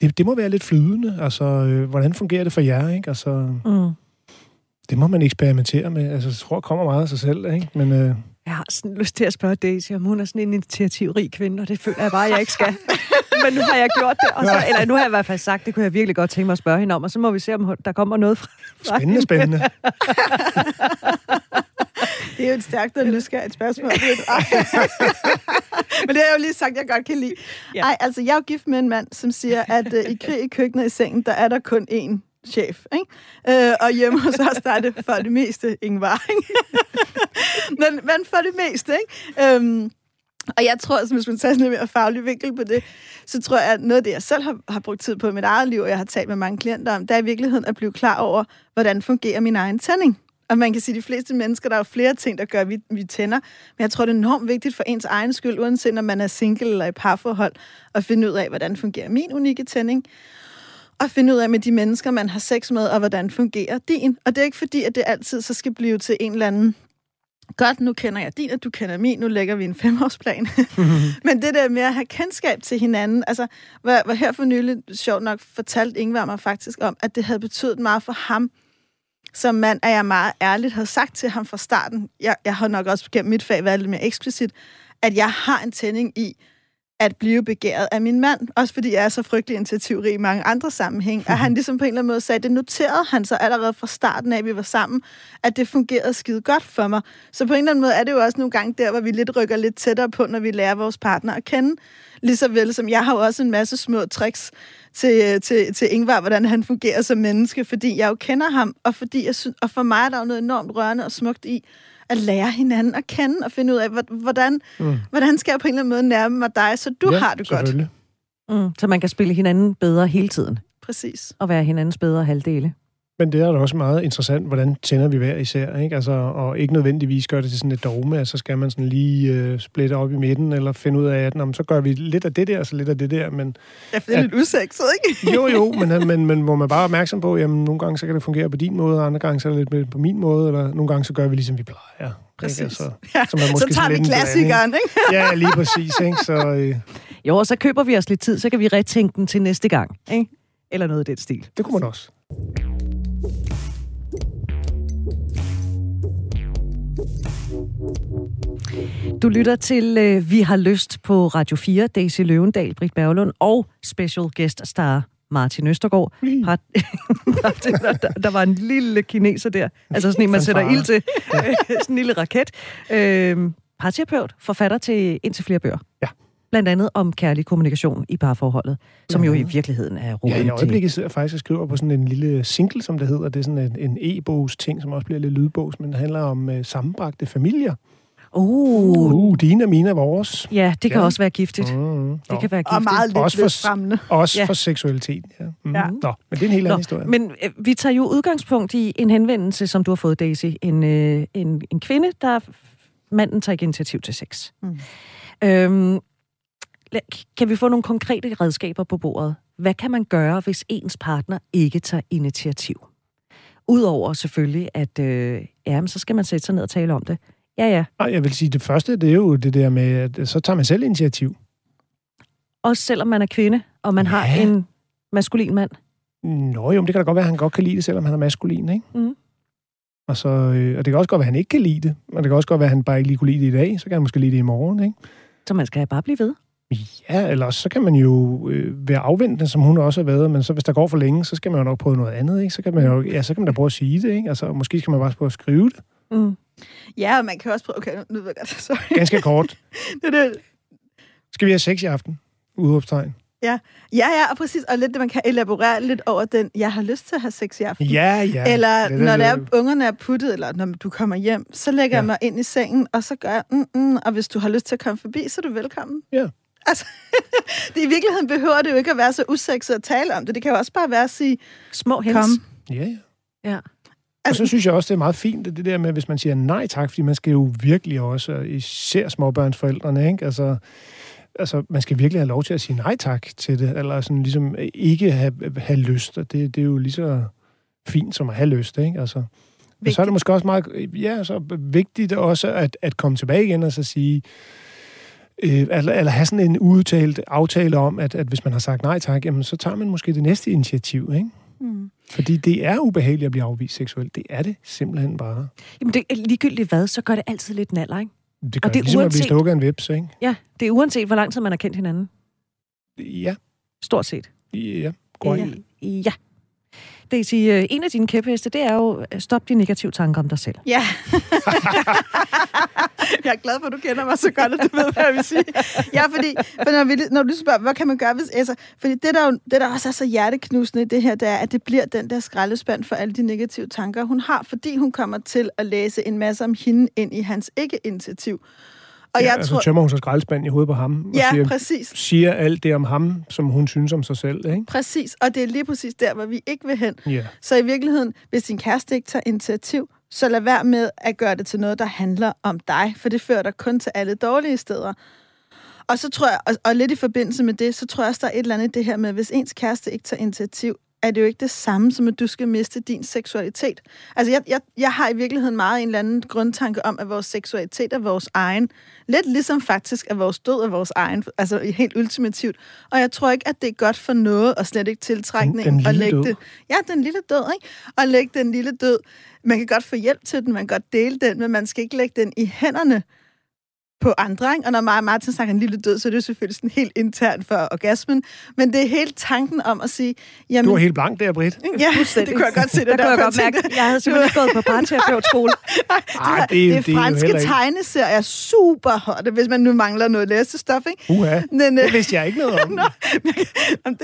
det, det må være lidt flydende. Altså, øh, hvordan fungerer det for jer, ikke? Altså, mm. det må man eksperimentere med. Altså, jeg tror, det kommer meget af sig selv, ikke? Men, øh, jeg har sådan lyst til at spørge Daisy, om hun er sådan en initiativrig kvinde, og det føler jeg bare, jeg ikke skal. Men nu har jeg gjort det, og så, eller nu har jeg i hvert fald sagt, det kunne jeg virkelig godt tænke mig at spørge hende om, og så må vi se, om der kommer noget fra, fra Spændende, hende. spændende. det er jo et stærkt og nysgerrigt spørgsmål. Men det har jeg jo lige sagt, jeg godt kan lide. Ja. Ej, altså, jeg er jo gift med en mand, som siger, at uh, i krig i køkkenet i sengen, der er der kun én chef. Ikke? Øh, og hjemme hos os, der er det for det meste Ingvar. Ikke? men, men for det meste. Ikke? Øhm, og jeg tror, at hvis man tager sådan en mere faglig vinkel på det, så tror jeg, at noget af det, jeg selv har, har brugt tid på i mit eget liv, og jeg har talt med mange klienter om, det er i virkeligheden at blive klar over, hvordan fungerer min egen tænding. Og man kan sige, at de fleste mennesker, der er jo flere ting, der gør, at vi, vi tænder. Men jeg tror, det er enormt vigtigt for ens egen skyld, uanset om man er single eller i parforhold, at finde ud af, hvordan fungerer min unikke tænding og finde ud af med de mennesker, man har sex med, og hvordan fungerer din. Og det er ikke fordi, at det altid så skal blive til en eller anden godt, nu kender jeg din, og du kender min, nu lægger vi en femårsplan. Men det der med at have kendskab til hinanden, altså, hvor, hvor her for nylig, sjovt nok, fortalte Ingvar mig faktisk om, at det havde betydet meget for ham, som mand, at jeg meget ærligt havde sagt til ham fra starten, jeg, jeg har nok også gennem mit fag været lidt mere eksplicit, at jeg har en tænding i, at blive begæret af min mand. Også fordi jeg er så frygtelig initiativrig i mange andre sammenhæng. Og han ligesom på en eller anden måde sagde, det noterede han så allerede fra starten af, at vi var sammen, at det fungerede skide godt for mig. Så på en eller anden måde er det jo også nogle gange der, hvor vi lidt rykker lidt tættere på, når vi lærer vores partner at kende. Ligeså vel som jeg har jo også en masse små tricks til, til, til Ingvar, hvordan han fungerer som menneske, fordi jeg jo kender ham, og, fordi jeg synes, og for mig er der jo noget enormt rørende og smukt i, at lære hinanden at kende og finde ud af, hvordan, mm. hvordan skal jeg på en eller anden måde nærme mig dig, så du ja, har det godt. Mm, så man kan spille hinanden bedre hele tiden. Præcis. Og være hinandens bedre halvdele. Men det er da også meget interessant, hvordan tænder vi hver især, ikke? Altså, og ikke nødvendigvis gør det til sådan et dogme, altså skal man sådan lige uh, splitte op i midten, eller finde ud af, at nå, så gør vi lidt af det der, så lidt af det der, men... Jeg finder lidt usekset, ikke? jo, jo, men, men, men hvor man bare er opmærksom på, jamen nogle gange så kan det fungere på din måde, og andre gange så er det lidt på min måde, eller nogle gange så gør vi ligesom vi plejer. Præcis. Ikke? Altså, ja, så, man måske så tager vi klassikeren, ikke? ja, lige præcis, ikke? Så, øh... Jo, og så køber vi os lidt tid, så kan vi retænke den til næste gang, ikke? Eller noget af den stil. Det kunne man også. Du lytter til øh, Vi har lyst på Radio 4, Daisy Løvendal, Britt Berglund og special guest star Martin Østergaard. Mm. der, der, der var en lille kineser der, altså sådan en, man sætter ild til. sådan en lille raket. Øh, parterapeut, forfatter til indtil flere bøger. Ja. Blandt andet om kærlig kommunikation i parforholdet, som ja. jo i virkeligheden er roden Ja, i øjeblikket sidder jeg faktisk og skriver på sådan en lille single, som det hedder. Det er sådan en, en e-bogs ting, som også bliver lidt lydbogs, men det handler om uh, sammenbragte familier. Uh. uh, dine og mine er vores. Ja, det kan ja. også være giftigt. Mm, det kan være giftigt. Og meget lidt også for, også ja. for seksualitet. Ja. Mm. ja. Nå, men det er en helt anden historie. Men øh, vi tager jo udgangspunkt i en henvendelse, som du har fået, Daisy. En, øh, en, en kvinde, der manden tager ikke initiativ til sex. Mm. Øhm, kan vi få nogle konkrete redskaber på bordet? Hvad kan man gøre, hvis ens partner ikke tager initiativ? Udover selvfølgelig, at øh, ja, men så skal man sætte sig ned og tale om det. Ja, ja. Og jeg vil sige, det første, det er jo det der med, at så tager man selv initiativ. Også selvom man er kvinde, og man ja. har en maskulin mand. Nå jo, men det kan da godt være, at han godt kan lide det, selvom han er maskulin, ikke? Mm. Og, så, øh, og det kan også godt være, at han ikke kan lide det. Og det kan også godt være, at han bare ikke lige kunne lide det i dag. Så kan han måske lide det i morgen, ikke? Så man skal bare blive ved? Ja, eller så kan man jo øh, være afventende, som hun også har været, men så hvis der går for længe, så skal man jo nok prøve noget andet, ikke? Så kan man jo, ja, så kan man da prøve at sige det, ikke? Altså, måske skal man bare prøve at skrive det. Mm. Ja, og man kan også prøve... Okay, nu ved jeg godt, sorry. Ganske kort. det, det. Skal vi have sex i aften? Udråbstegn. Ja. ja, ja, og præcis. Og lidt, man kan elaborere lidt over den, jeg har lyst til at have sex i aften. Ja, ja. Eller det, når det er, ungerne er puttet, eller når du kommer hjem, så lægger ja. jeg mig ind i sengen, og så gør jeg, mm, mm, og hvis du har lyst til at komme forbi, så er du velkommen. Ja. Altså, det, i virkeligheden behøver det jo ikke at være så usekset at tale om det. Det kan jo også bare være at sige, små hens. Kom. Ja, ja. Ja. Altså, og så synes jeg også, det er meget fint, det der med, hvis man siger nej tak, fordi man skal jo virkelig også, især småbørnsforældrene, ikke? Altså, altså, man skal virkelig have lov til at sige nej tak til det, eller sådan ligesom ikke have, have lyst, og det, det er jo lige så fint som at have lyst, ikke? Altså, men så er det måske også meget ja, så vigtigt også at, at komme tilbage igen og så sige, øh, eller, eller have sådan en udtalt aftale om, at, at hvis man har sagt nej tak, jamen, så tager man måske det næste initiativ, ikke? Mm. Fordi det er ubehageligt at blive afvist seksuelt. Det er det simpelthen bare. Jamen det, ligegyldigt hvad, så gør det altid lidt naller, ikke? Det gør og det er ligesom uanset, at blive stukket en vips, ikke? Ja, det er uanset, hvor lang tid man har kendt hinanden. Ja. Stort set. Ja, korrekt. Ja. Daisy, øh, en af dine kæpheste, det er jo, øh, stop de negative tanker om dig selv. Ja. jeg er glad for, at du kender mig så godt, at du ved, hvad jeg vil sige. Ja, fordi for når, vi, når du spørger, hvad kan man gøre, hvis... Altså, fordi det der, jo, det, der også er så hjerteknusende i det her, det er, at det bliver den der skraldespand for alle de negative tanker, hun har, fordi hun kommer til at læse en masse om hende ind i hans ikke-initiativ. Og ja, jeg altså tror... tømmer hun så skraldespanden i hovedet på ham. Ja, siger, præcis. Siger alt det om ham, som hun synes om sig selv, ikke? Præcis, og det er lige præcis der, hvor vi ikke vil hen. Ja. Så i virkeligheden, hvis din kæreste ikke tager initiativ, så lad være med at gøre det til noget, der handler om dig, for det fører dig kun til alle dårlige steder. Og så tror jeg, og, og lidt i forbindelse med det, så tror jeg også, der er et eller andet det her med, hvis ens kæreste ikke tager initiativ, er det jo ikke det samme, som at du skal miste din seksualitet. Altså, jeg, jeg, jeg har i virkeligheden meget en eller anden grundtanke om, at vores seksualitet er vores egen. Lidt ligesom faktisk, at vores død er vores egen. Altså, helt ultimativt. Og jeg tror ikke, at det er godt for noget, og slet ikke tiltrækning. at lægge død. det. Ja, den lille død, ikke? Og lægge den lille død. Man kan godt få hjælp til den, man kan godt dele den, men man skal ikke lægge den i hænderne på andre. Ikke? Og når Martin snakker en lille død, så er det selvfølgelig sådan helt internt for orgasmen. Men det er helt tanken om at sige... Jamen, du er helt blank der, Britt. Ja, det kunne jeg godt se. Det der, der kunne jeg godt mærke. Jeg havde simpelthen ikke gået på parterapeutskole. Nej, det, det, det, er franske det tegneserier er super hot, hvis man nu mangler noget læsestof. Ikke? Uha, Men, det vidste jeg ikke noget om. Nå, det,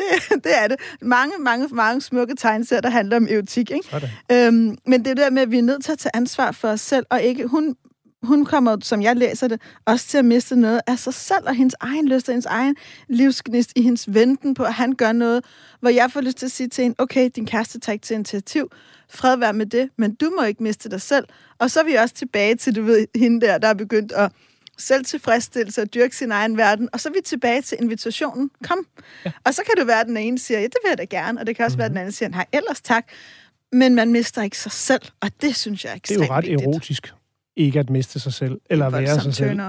det er det. Mange, mange, mange smukke tegneserier, der handler om erotik. Ikke? Øhm, men det er der med, at vi er nødt til at tage ansvar for os selv, og ikke... Hun, hun kommer, som jeg læser det, også til at miste noget af sig selv og hendes egen lyst og hendes egen livsgnist i hendes venten på, at han gør noget, hvor jeg får lyst til at sige til hende, okay, din kæreste tager ikke til initiativ, fred være med det, men du må ikke miste dig selv. Og så er vi også tilbage til, du ved, hende der, der er begyndt at selvtilfredsstillelse og dyrke sin egen verden. Og så er vi tilbage til invitationen. Kom. Ja. Og så kan det være, at den ene siger, ja, det vil jeg da gerne. Og det kan også mm-hmm. være, at den anden siger, nej, ellers tak. Men man mister ikke sig selv, og det synes jeg er ekstremt Det er jo ret vigtigt. erotisk ikke at miste sig selv, eller være sig selv.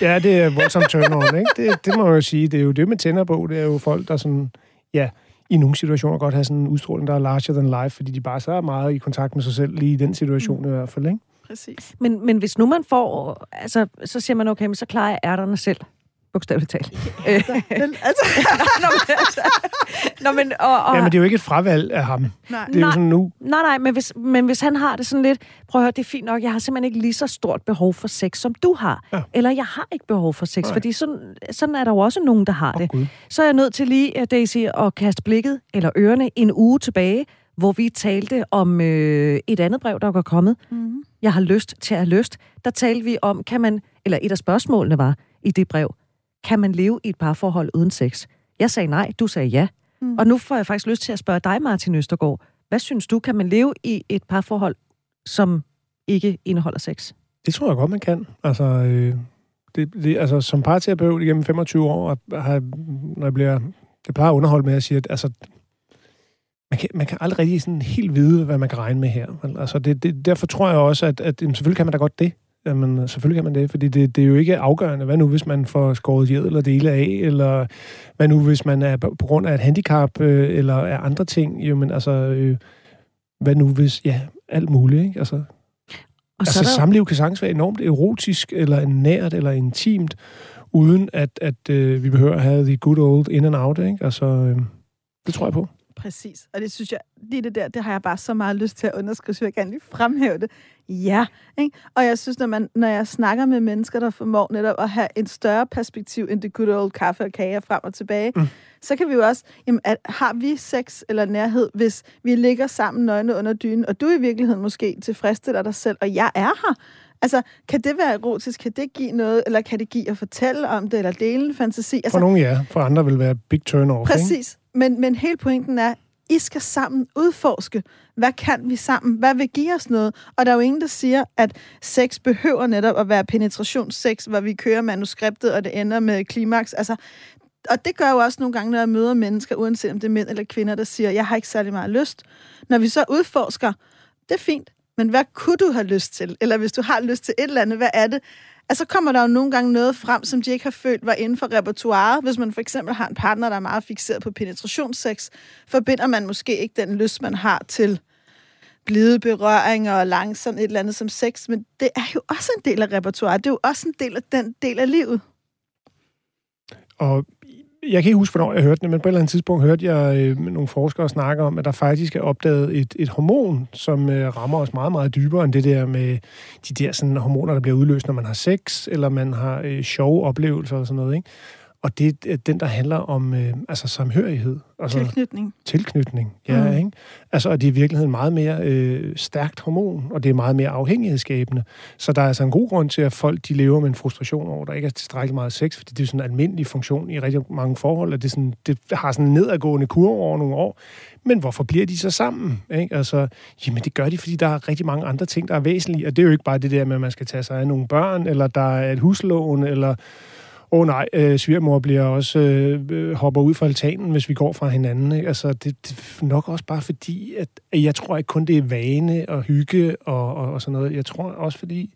Ja, det er voldsomt turn-on, ikke? Det, det må jeg jo sige. Det er jo det med tænder på. Det er jo folk, der sådan, ja, i nogle situationer godt have sådan en udstråling, der er larger than life, fordi de bare så er meget i kontakt med sig selv, lige i den situation mm. i hvert fald, ikke? Præcis. Men, men hvis nu man får, altså, så siger man, okay, men så klarer jeg ærterne selv bogstaveligt talt. Ja, altså. nå, men, altså, nå, men, og, og, ja, men det er jo ikke et fravalg af ham. Nej. Det er nej, jo sådan nu. Nej, nej, men hvis, men hvis han har det sådan lidt, prøv at høre, det er fint nok, jeg har simpelthen ikke lige så stort behov for sex, som du har. Ja. Eller jeg har ikke behov for sex, nej. fordi sådan, sådan er der jo også nogen, der har oh, det. God. Så er jeg nødt til lige, øh, Daisy, at kaste blikket eller ørerne en uge tilbage, hvor vi talte om øh, et andet brev, der var kommet. Mm-hmm. Jeg har lyst til at have lyst. Der talte vi om, kan man, eller et af spørgsmålene var i det brev, kan man leve i et parforhold uden sex? Jeg sagde nej, du sagde ja. Mm. Og nu får jeg faktisk lyst til at spørge dig, Martin Østergaard. Hvad synes du, kan man leve i et parforhold, som ikke indeholder sex? Det tror jeg godt, man kan. Altså, øh, det, det, altså som parterapeut igennem 25 år, har, når jeg bliver, det plejer at underholde med at sige, at altså, man kan, man kan aldrig rigtig sådan helt vide, hvad man kan regne med her. Altså, det, det, derfor tror jeg også, at, at jamen, selvfølgelig kan man da godt det. Jamen, selvfølgelig kan man det, fordi det, det er jo ikke afgørende. Hvad nu, hvis man får skåret hjed eller dele af, eller hvad nu, hvis man er på grund af et handicap, øh, eller af andre ting. Jo, men altså, øh, hvad nu, hvis, ja, alt muligt, ikke? Altså, og altså, der... samliv kan sagtens være enormt erotisk, eller nært, eller intimt, uden at, at øh, vi behøver at have the good old in and out, ikke? Altså, øh, det tror jeg på. Præcis. Og det synes jeg, lige det der, det har jeg bare så meget lyst til at underskrive, så jeg kan lige fremhæve det. Ja. Ikke? Og jeg synes, når, man, når jeg snakker med mennesker, der formår netop at have en større perspektiv end det good old kaffe og kage frem og tilbage, mm. så kan vi jo også, jamen, at, har vi sex eller nærhed, hvis vi ligger sammen nøgne under dynen, og du i virkeligheden måske tilfredsstiller dig selv, og jeg er her, Altså, kan det være erotisk? Kan det give noget? Eller kan det give at fortælle om det, eller dele en fantasi? Altså, for nogle ja, for andre vil være big turn off. Præcis. Men, men hele pointen er, I skal sammen udforske, hvad kan vi sammen? Hvad vil give os noget? Og der er jo ingen, der siger, at sex behøver netop at være penetrationssex, hvor vi kører manuskriptet, og det ender med klimaks. Altså, og det gør jo også nogle gange, når jeg møder mennesker, uanset om det er mænd eller kvinder, der siger, jeg har ikke særlig meget lyst. Når vi så udforsker, det er fint, men hvad kunne du have lyst til? Eller hvis du har lyst til et eller andet, hvad er det? Altså kommer der jo nogle gange noget frem, som de ikke har følt var inden for repertoireet. Hvis man for eksempel har en partner, der er meget fixeret på penetrationssex, forbinder man måske ikke den lyst, man har til blide berøringer og langsomt et eller andet som sex, men det er jo også en del af repertoireet. Det er jo også en del af den del af livet. Og jeg kan ikke huske, hvornår jeg hørte det, men på et eller andet tidspunkt hørte jeg øh, nogle forskere snakke om, at der faktisk er opdaget et, et hormon, som øh, rammer os meget, meget dybere end det der med de der sådan, hormoner, der bliver udløst, når man har sex, eller man har øh, sjove oplevelser og sådan noget. Ikke? Og det er den, der handler om øh, altså samhørighed. Altså, tilknytning. Tilknytning, ja. Mm. Ikke? Altså, og det er i virkeligheden meget mere øh, stærkt hormon, og det er meget mere afhængighedsskabende. Så der er altså en god grund til, at folk de lever med en frustration over, at der ikke er tilstrækkeligt meget sex, fordi det er sådan en almindelig funktion i rigtig mange forhold, at det, sådan, det har sådan en nedadgående kurve over nogle år. Men hvorfor bliver de så sammen? Ikke? Altså, jamen det gør de, fordi der er rigtig mange andre ting, der er væsentlige, og det er jo ikke bare det der med, at man skal tage sig af nogle børn, eller der er et huslån, eller åh oh, nej, øh, svigermor bliver også øh, øh, hopper ud fra altanen, hvis vi går fra hinanden. Ikke? Altså, det, det er nok også bare fordi, at, at jeg tror ikke kun det er vane og hygge og, og, og sådan noget. Jeg tror også fordi,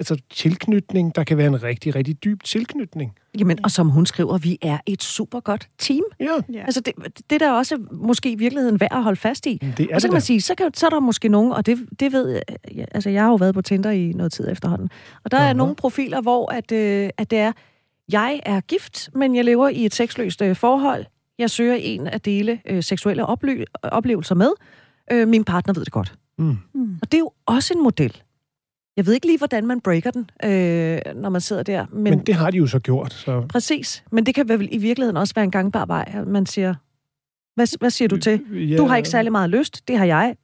altså tilknytning, der kan være en rigtig, rigtig dyb tilknytning. Jamen, og som hun skriver, vi er et super godt team. Ja. Altså, det, det der også måske i virkeligheden værd at holde fast i. Det er og så kan man sige, så, kan, så er der måske nogen, og det, det ved jeg, altså jeg har jo været på Tinder i noget tid efterhånden, og der uh-huh. er nogle profiler, hvor at, øh, at det er, jeg er gift, men jeg lever i et sexløst øh, forhold. Jeg søger en at dele øh, seksuelle oply- oplevelser med. Øh, min partner ved det godt. Mm. Mm. Og det er jo også en model. Jeg ved ikke lige, hvordan man breaker den, øh, når man sidder der. Men, men det har de jo så gjort. Så. Præcis. Men det kan vel i virkeligheden også være en gangbar vej. Man siger, hvad, hvad siger du til? Ja, du har ikke særlig meget lyst, det har jeg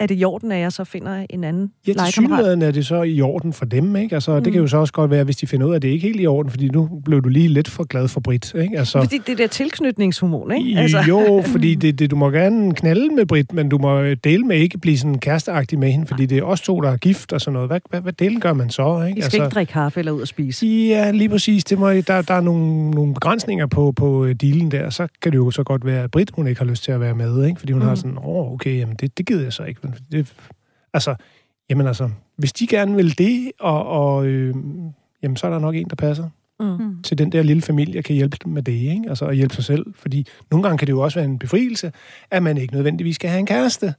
er det i orden, at jeg så finder en anden Ja, til synligheden er det så i orden for dem, ikke? Altså, mm. det kan jo så også godt være, hvis de finder ud af, at det ikke er helt i orden, fordi nu blev du lige lidt for glad for Brit, ikke? Altså, fordi det der tilknytningshormon, ikke? Altså. Jo, fordi det, det, du må gerne knalde med Brit, men du må dele med ikke blive sådan kæresteagtig med hende, fordi det er også to, der er gift og sådan noget. Hvad, hvad, hvad delen gør man så, ikke? I skal altså, ikke drikke kaffe eller ud og spise. Ja, lige præcis. Det må, der, der er nogle, nogle begrænsninger på, på dealen der. Så kan det jo så godt være, at Brit, hun ikke har lyst til at være med, ikke? Fordi hun mm. har sådan, åh, oh, okay, jamen det, det gider jeg så ikke. Det, Altså, jamen altså, hvis de gerne vil det, og, og øh, jamen, så er der nok en, der passer. mm. til den der lille familie kan hjælpe dem med det, ikke? Altså at hjælpe sig selv. Fordi nogle gange kan det jo også være en befrielse, at man ikke nødvendigvis skal have en kæreste.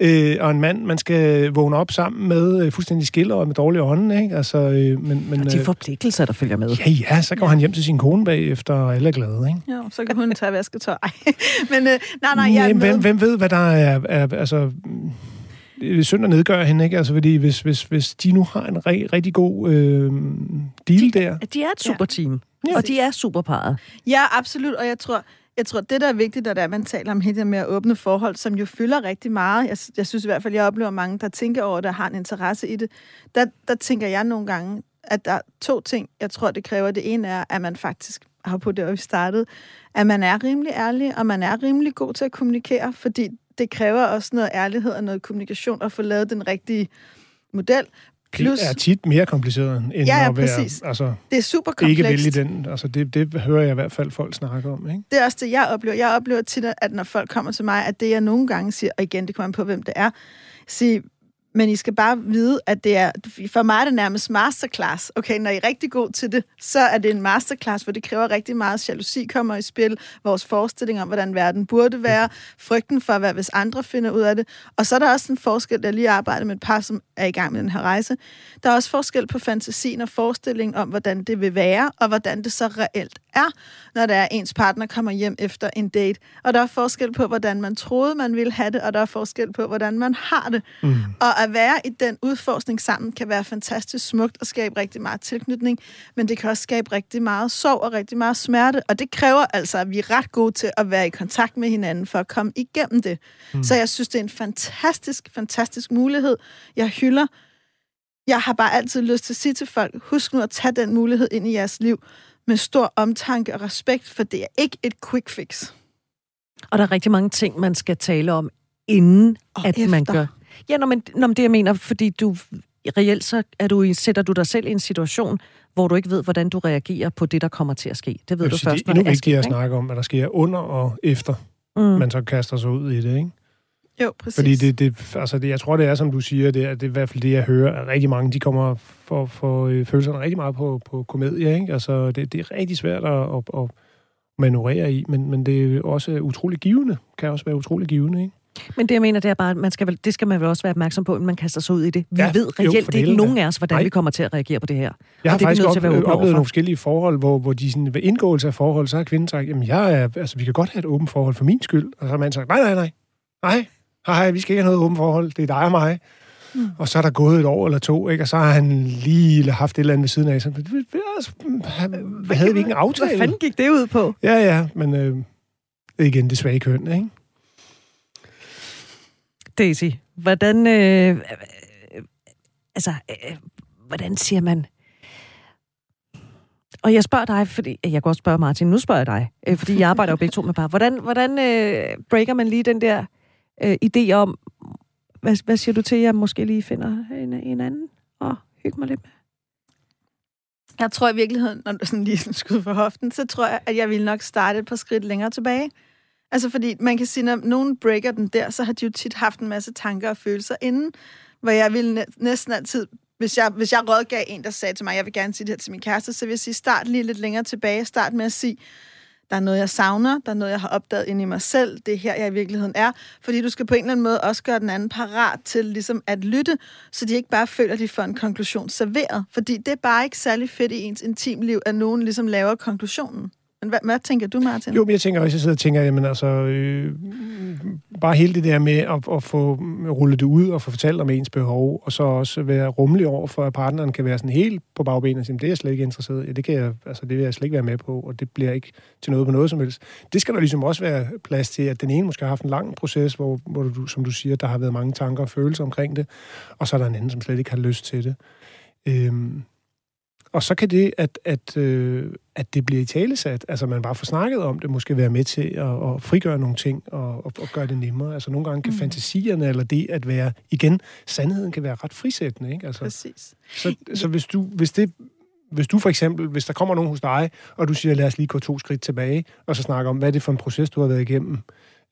Øh, og en mand, man skal vågne op sammen med øh, fuldstændig skiller og med dårlige ånden, ikke? Altså, øh, men, men, og de øh, forpligtelser, der følger med. Ja, ja, så går han hjem til sin kone bagefter, og alle er glade, ikke? Jo, så kan hun tage vasketøj. men øh, nej, nej, jeg er. Hvem, hvem ved, hvad der er, er altså er synd at nedgøre hende, ikke? Altså, fordi hvis, hvis, hvis de nu har en re, rigtig god øh, deal de, der... De er et superteam, ja. og de er superparet. Ja, absolut, og jeg tror, jeg tror, det, der er vigtigt, når det er, man taler om det med at åbne forhold, som jo fylder rigtig meget. Jeg, jeg synes i hvert fald, jeg oplever mange, der tænker over det, har en interesse i det. Der, der tænker jeg nogle gange, at der er to ting, jeg tror, det kræver. Det ene er, at man faktisk har på det, og vi startede, at man er rimelig ærlig, og man er rimelig god til at kommunikere, fordi det kræver også noget ærlighed og noget kommunikation at få lavet den rigtige model. Plus, det er tit mere kompliceret end ja, ja, at være... Præcis. Altså, det er super komplekst. Ikke vælge den. Altså, det, det hører jeg i hvert fald folk snakke om. Ikke? Det er også det, jeg oplever. Jeg oplever tit, at når folk kommer til mig, at det jeg nogle gange siger, og igen, det kommer på, hvem det er, siger, men I skal bare vide, at det er, for mig er det nærmest masterclass. Okay, når I er rigtig god til det, så er det en masterclass, hvor det kræver rigtig meget jalousi kommer i spil, vores forestilling om, hvordan verden burde være, frygten for, hvad hvis andre finder ud af det. Og så er der også en forskel, der lige arbejder med et par, som er i gang med den her rejse. Der er også forskel på fantasien og forestillingen om, hvordan det vil være, og hvordan det så reelt er, når der er ens partner kommer hjem efter en date. Og der er forskel på, hvordan man troede, man ville have det, og der er forskel på, hvordan man har det. Mm. Og at være i den udforskning sammen kan være fantastisk smukt og skabe rigtig meget tilknytning, men det kan også skabe rigtig meget sorg og rigtig meget smerte, og det kræver altså, at vi er ret gode til at være i kontakt med hinanden for at komme igennem det. Mm. Så jeg synes, det er en fantastisk, fantastisk mulighed. Jeg hylder jeg har bare altid lyst til at sige til folk, husk nu at tage den mulighed ind i jeres liv med stor omtanke og respekt, for det er ikke et quick fix. Og der er rigtig mange ting, man skal tale om, inden og at efter. man gør Ja, når man, når det jeg mener, fordi du reelt så er du, sætter du dig selv i en situation, hvor du ikke ved, hvordan du reagerer på det, der kommer til at ske. Det ved du først, når det er vigtigt at snakke om, hvad der sker under og efter, mm. man så kaster sig ud i det, ikke? Jo, præcis. Fordi det, det, altså det, jeg tror, det er, som du siger, det er, det er i hvert fald det, jeg hører, at rigtig mange, de kommer for, for øh, følelserne rigtig meget på, på komedie, ikke? Altså, det, det er rigtig svært at, at, at manøvrere i, men, men det er også utrolig givende, kan også være utrolig givende, ikke? Men det, jeg mener, det er bare, at man skal vel, det skal man vel også være opmærksom på, at man kaster sig ud i det. Vi ja, ved reelt jo, det ikke nogen af os, hvordan Nej. vi kommer til at reagere på det her. Jeg har det faktisk op, oplevet nogle forskellige forhold, hvor, hvor de sådan, ved indgåelse af forhold, så har kvinden sagt, jamen jeg er, altså, vi kan godt have et åbent forhold for min skyld. Og så har man sagt, nej, nej, nej, nej, hej, vi skal ikke have noget åbent forhold, det er dig og mig. Mm. Og så er der gået et år eller to, ikke? og så har han lige haft et eller andet ved siden af. Så, hvad havde vi ikke en aftale? Hvad fanden gik det ud på? Ja, ja, men øh, igen det svage køn, ikke? Daisy, hvordan, øh, altså, øh, hvordan siger man... Og jeg spørger dig, fordi jeg kan også spørge Martin, nu spørger jeg dig, øh, fordi jeg arbejder jo begge to med par. Hvordan, hvordan øh, breaker man lige den der øh, idé om, hvad, hvad siger du til, at jeg måske lige finder en, en anden og hygge mig lidt med? Jeg tror i virkeligheden, når du sådan lige skud for hoften, så tror jeg, at jeg vil nok starte et par skridt længere tilbage. Altså fordi man kan sige, når nogen breaker den der, så har de jo tit haft en masse tanker og følelser inden, hvor jeg ville næsten altid, hvis jeg, hvis jeg rådgav en, der sagde til mig, jeg vil gerne sige det her til min kæreste, så vil jeg sige, start lige lidt længere tilbage, start med at sige, der er noget, jeg savner, der er noget, jeg har opdaget ind i mig selv, det er her, jeg i virkeligheden er. Fordi du skal på en eller anden måde også gøre den anden parat til ligesom at lytte, så de ikke bare føler, at de får en konklusion serveret. Fordi det er bare ikke særlig fedt i ens intimliv, at nogen ligesom laver konklusionen. Men hvad, hvad tænker du, Martin? Jo, men jeg tænker også, jeg sidder og tænker, jamen altså, øh, bare hele det der med at, at få rullet det ud og få fortalt om ens behov, og så også være rummelig over for, at partneren kan være sådan helt på bagbenet og sige, det er jeg slet ikke interesseret i, det, kan jeg, altså, det vil jeg slet ikke være med på, og det bliver ikke til noget på noget som helst. Det skal der ligesom også være plads til, at den ene måske har haft en lang proces, hvor, hvor du, som du siger, der har været mange tanker og følelser omkring det, og så er der en anden, som slet ikke har lyst til det. Øhm, og så kan det, at, at, øh, at det bliver i talesat, altså man bare får snakket om det, måske være med til at, at frigøre nogle ting og, og, og gøre det nemmere. Altså nogle gange kan mm. fantasierne, eller det at være, igen, sandheden kan være ret frisættende. Ikke? Altså, Præcis. Så, så hvis, du, hvis det hvis du for eksempel, hvis der kommer nogen hos dig, og du siger, lad os lige gå to skridt tilbage, og så snakke om, hvad er det for en proces, du har været igennem.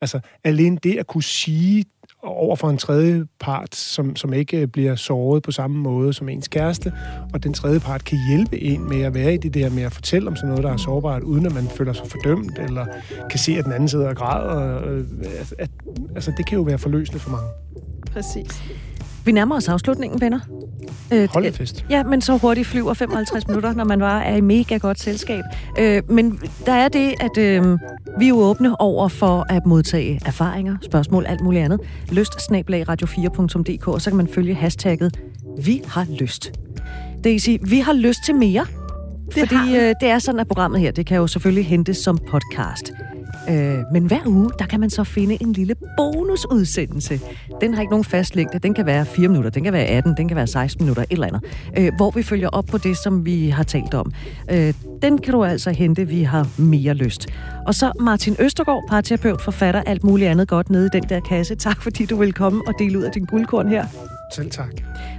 Altså, alene det at kunne sige over for en tredje part, som, som ikke øh, bliver såret på samme måde som ens kæreste, og den tredje part kan hjælpe en med at være i det der med at fortælle om sådan noget, der er sårbart, uden at man føler sig fordømt, eller kan se, at den anden sidder og græder. At, at, altså, det kan jo være forløsende for mange. Præcis. Vi nærmer os afslutningen, venner. Øh, fest. Ja, men så hurtigt flyver 55 minutter, når man var er i mega godt selskab. Øh, men der er det, at øh, vi er jo åbne over for at modtage erfaringer, spørgsmål, alt muligt andet. Lyst radio4.dk, og så kan man følge hashtagget Vi har lyst. Daisy, vi har lyst til mere. Det fordi øh, det er sådan, at programmet her, det kan jo selvfølgelig hentes som podcast. Øh, men hver uge, der kan man så finde en lille bonusudsendelse. Den har ikke nogen fast længde. Den kan være 4 minutter, den kan være 18, den kan være 16 minutter, et eller andet. Øh, hvor vi følger op på det, som vi har talt om. Øh, den kan du altså hente, vi har mere lyst. Og så Martin Østergaard, parterapeut, forfatter, alt muligt andet godt nede i den der kasse. Tak fordi du vil komme og dele ud af din guldkorn her. Selv tak.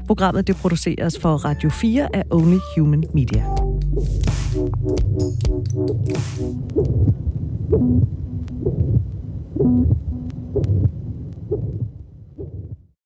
Programmet det produceres for Radio 4 af Only Human Media. Thank you.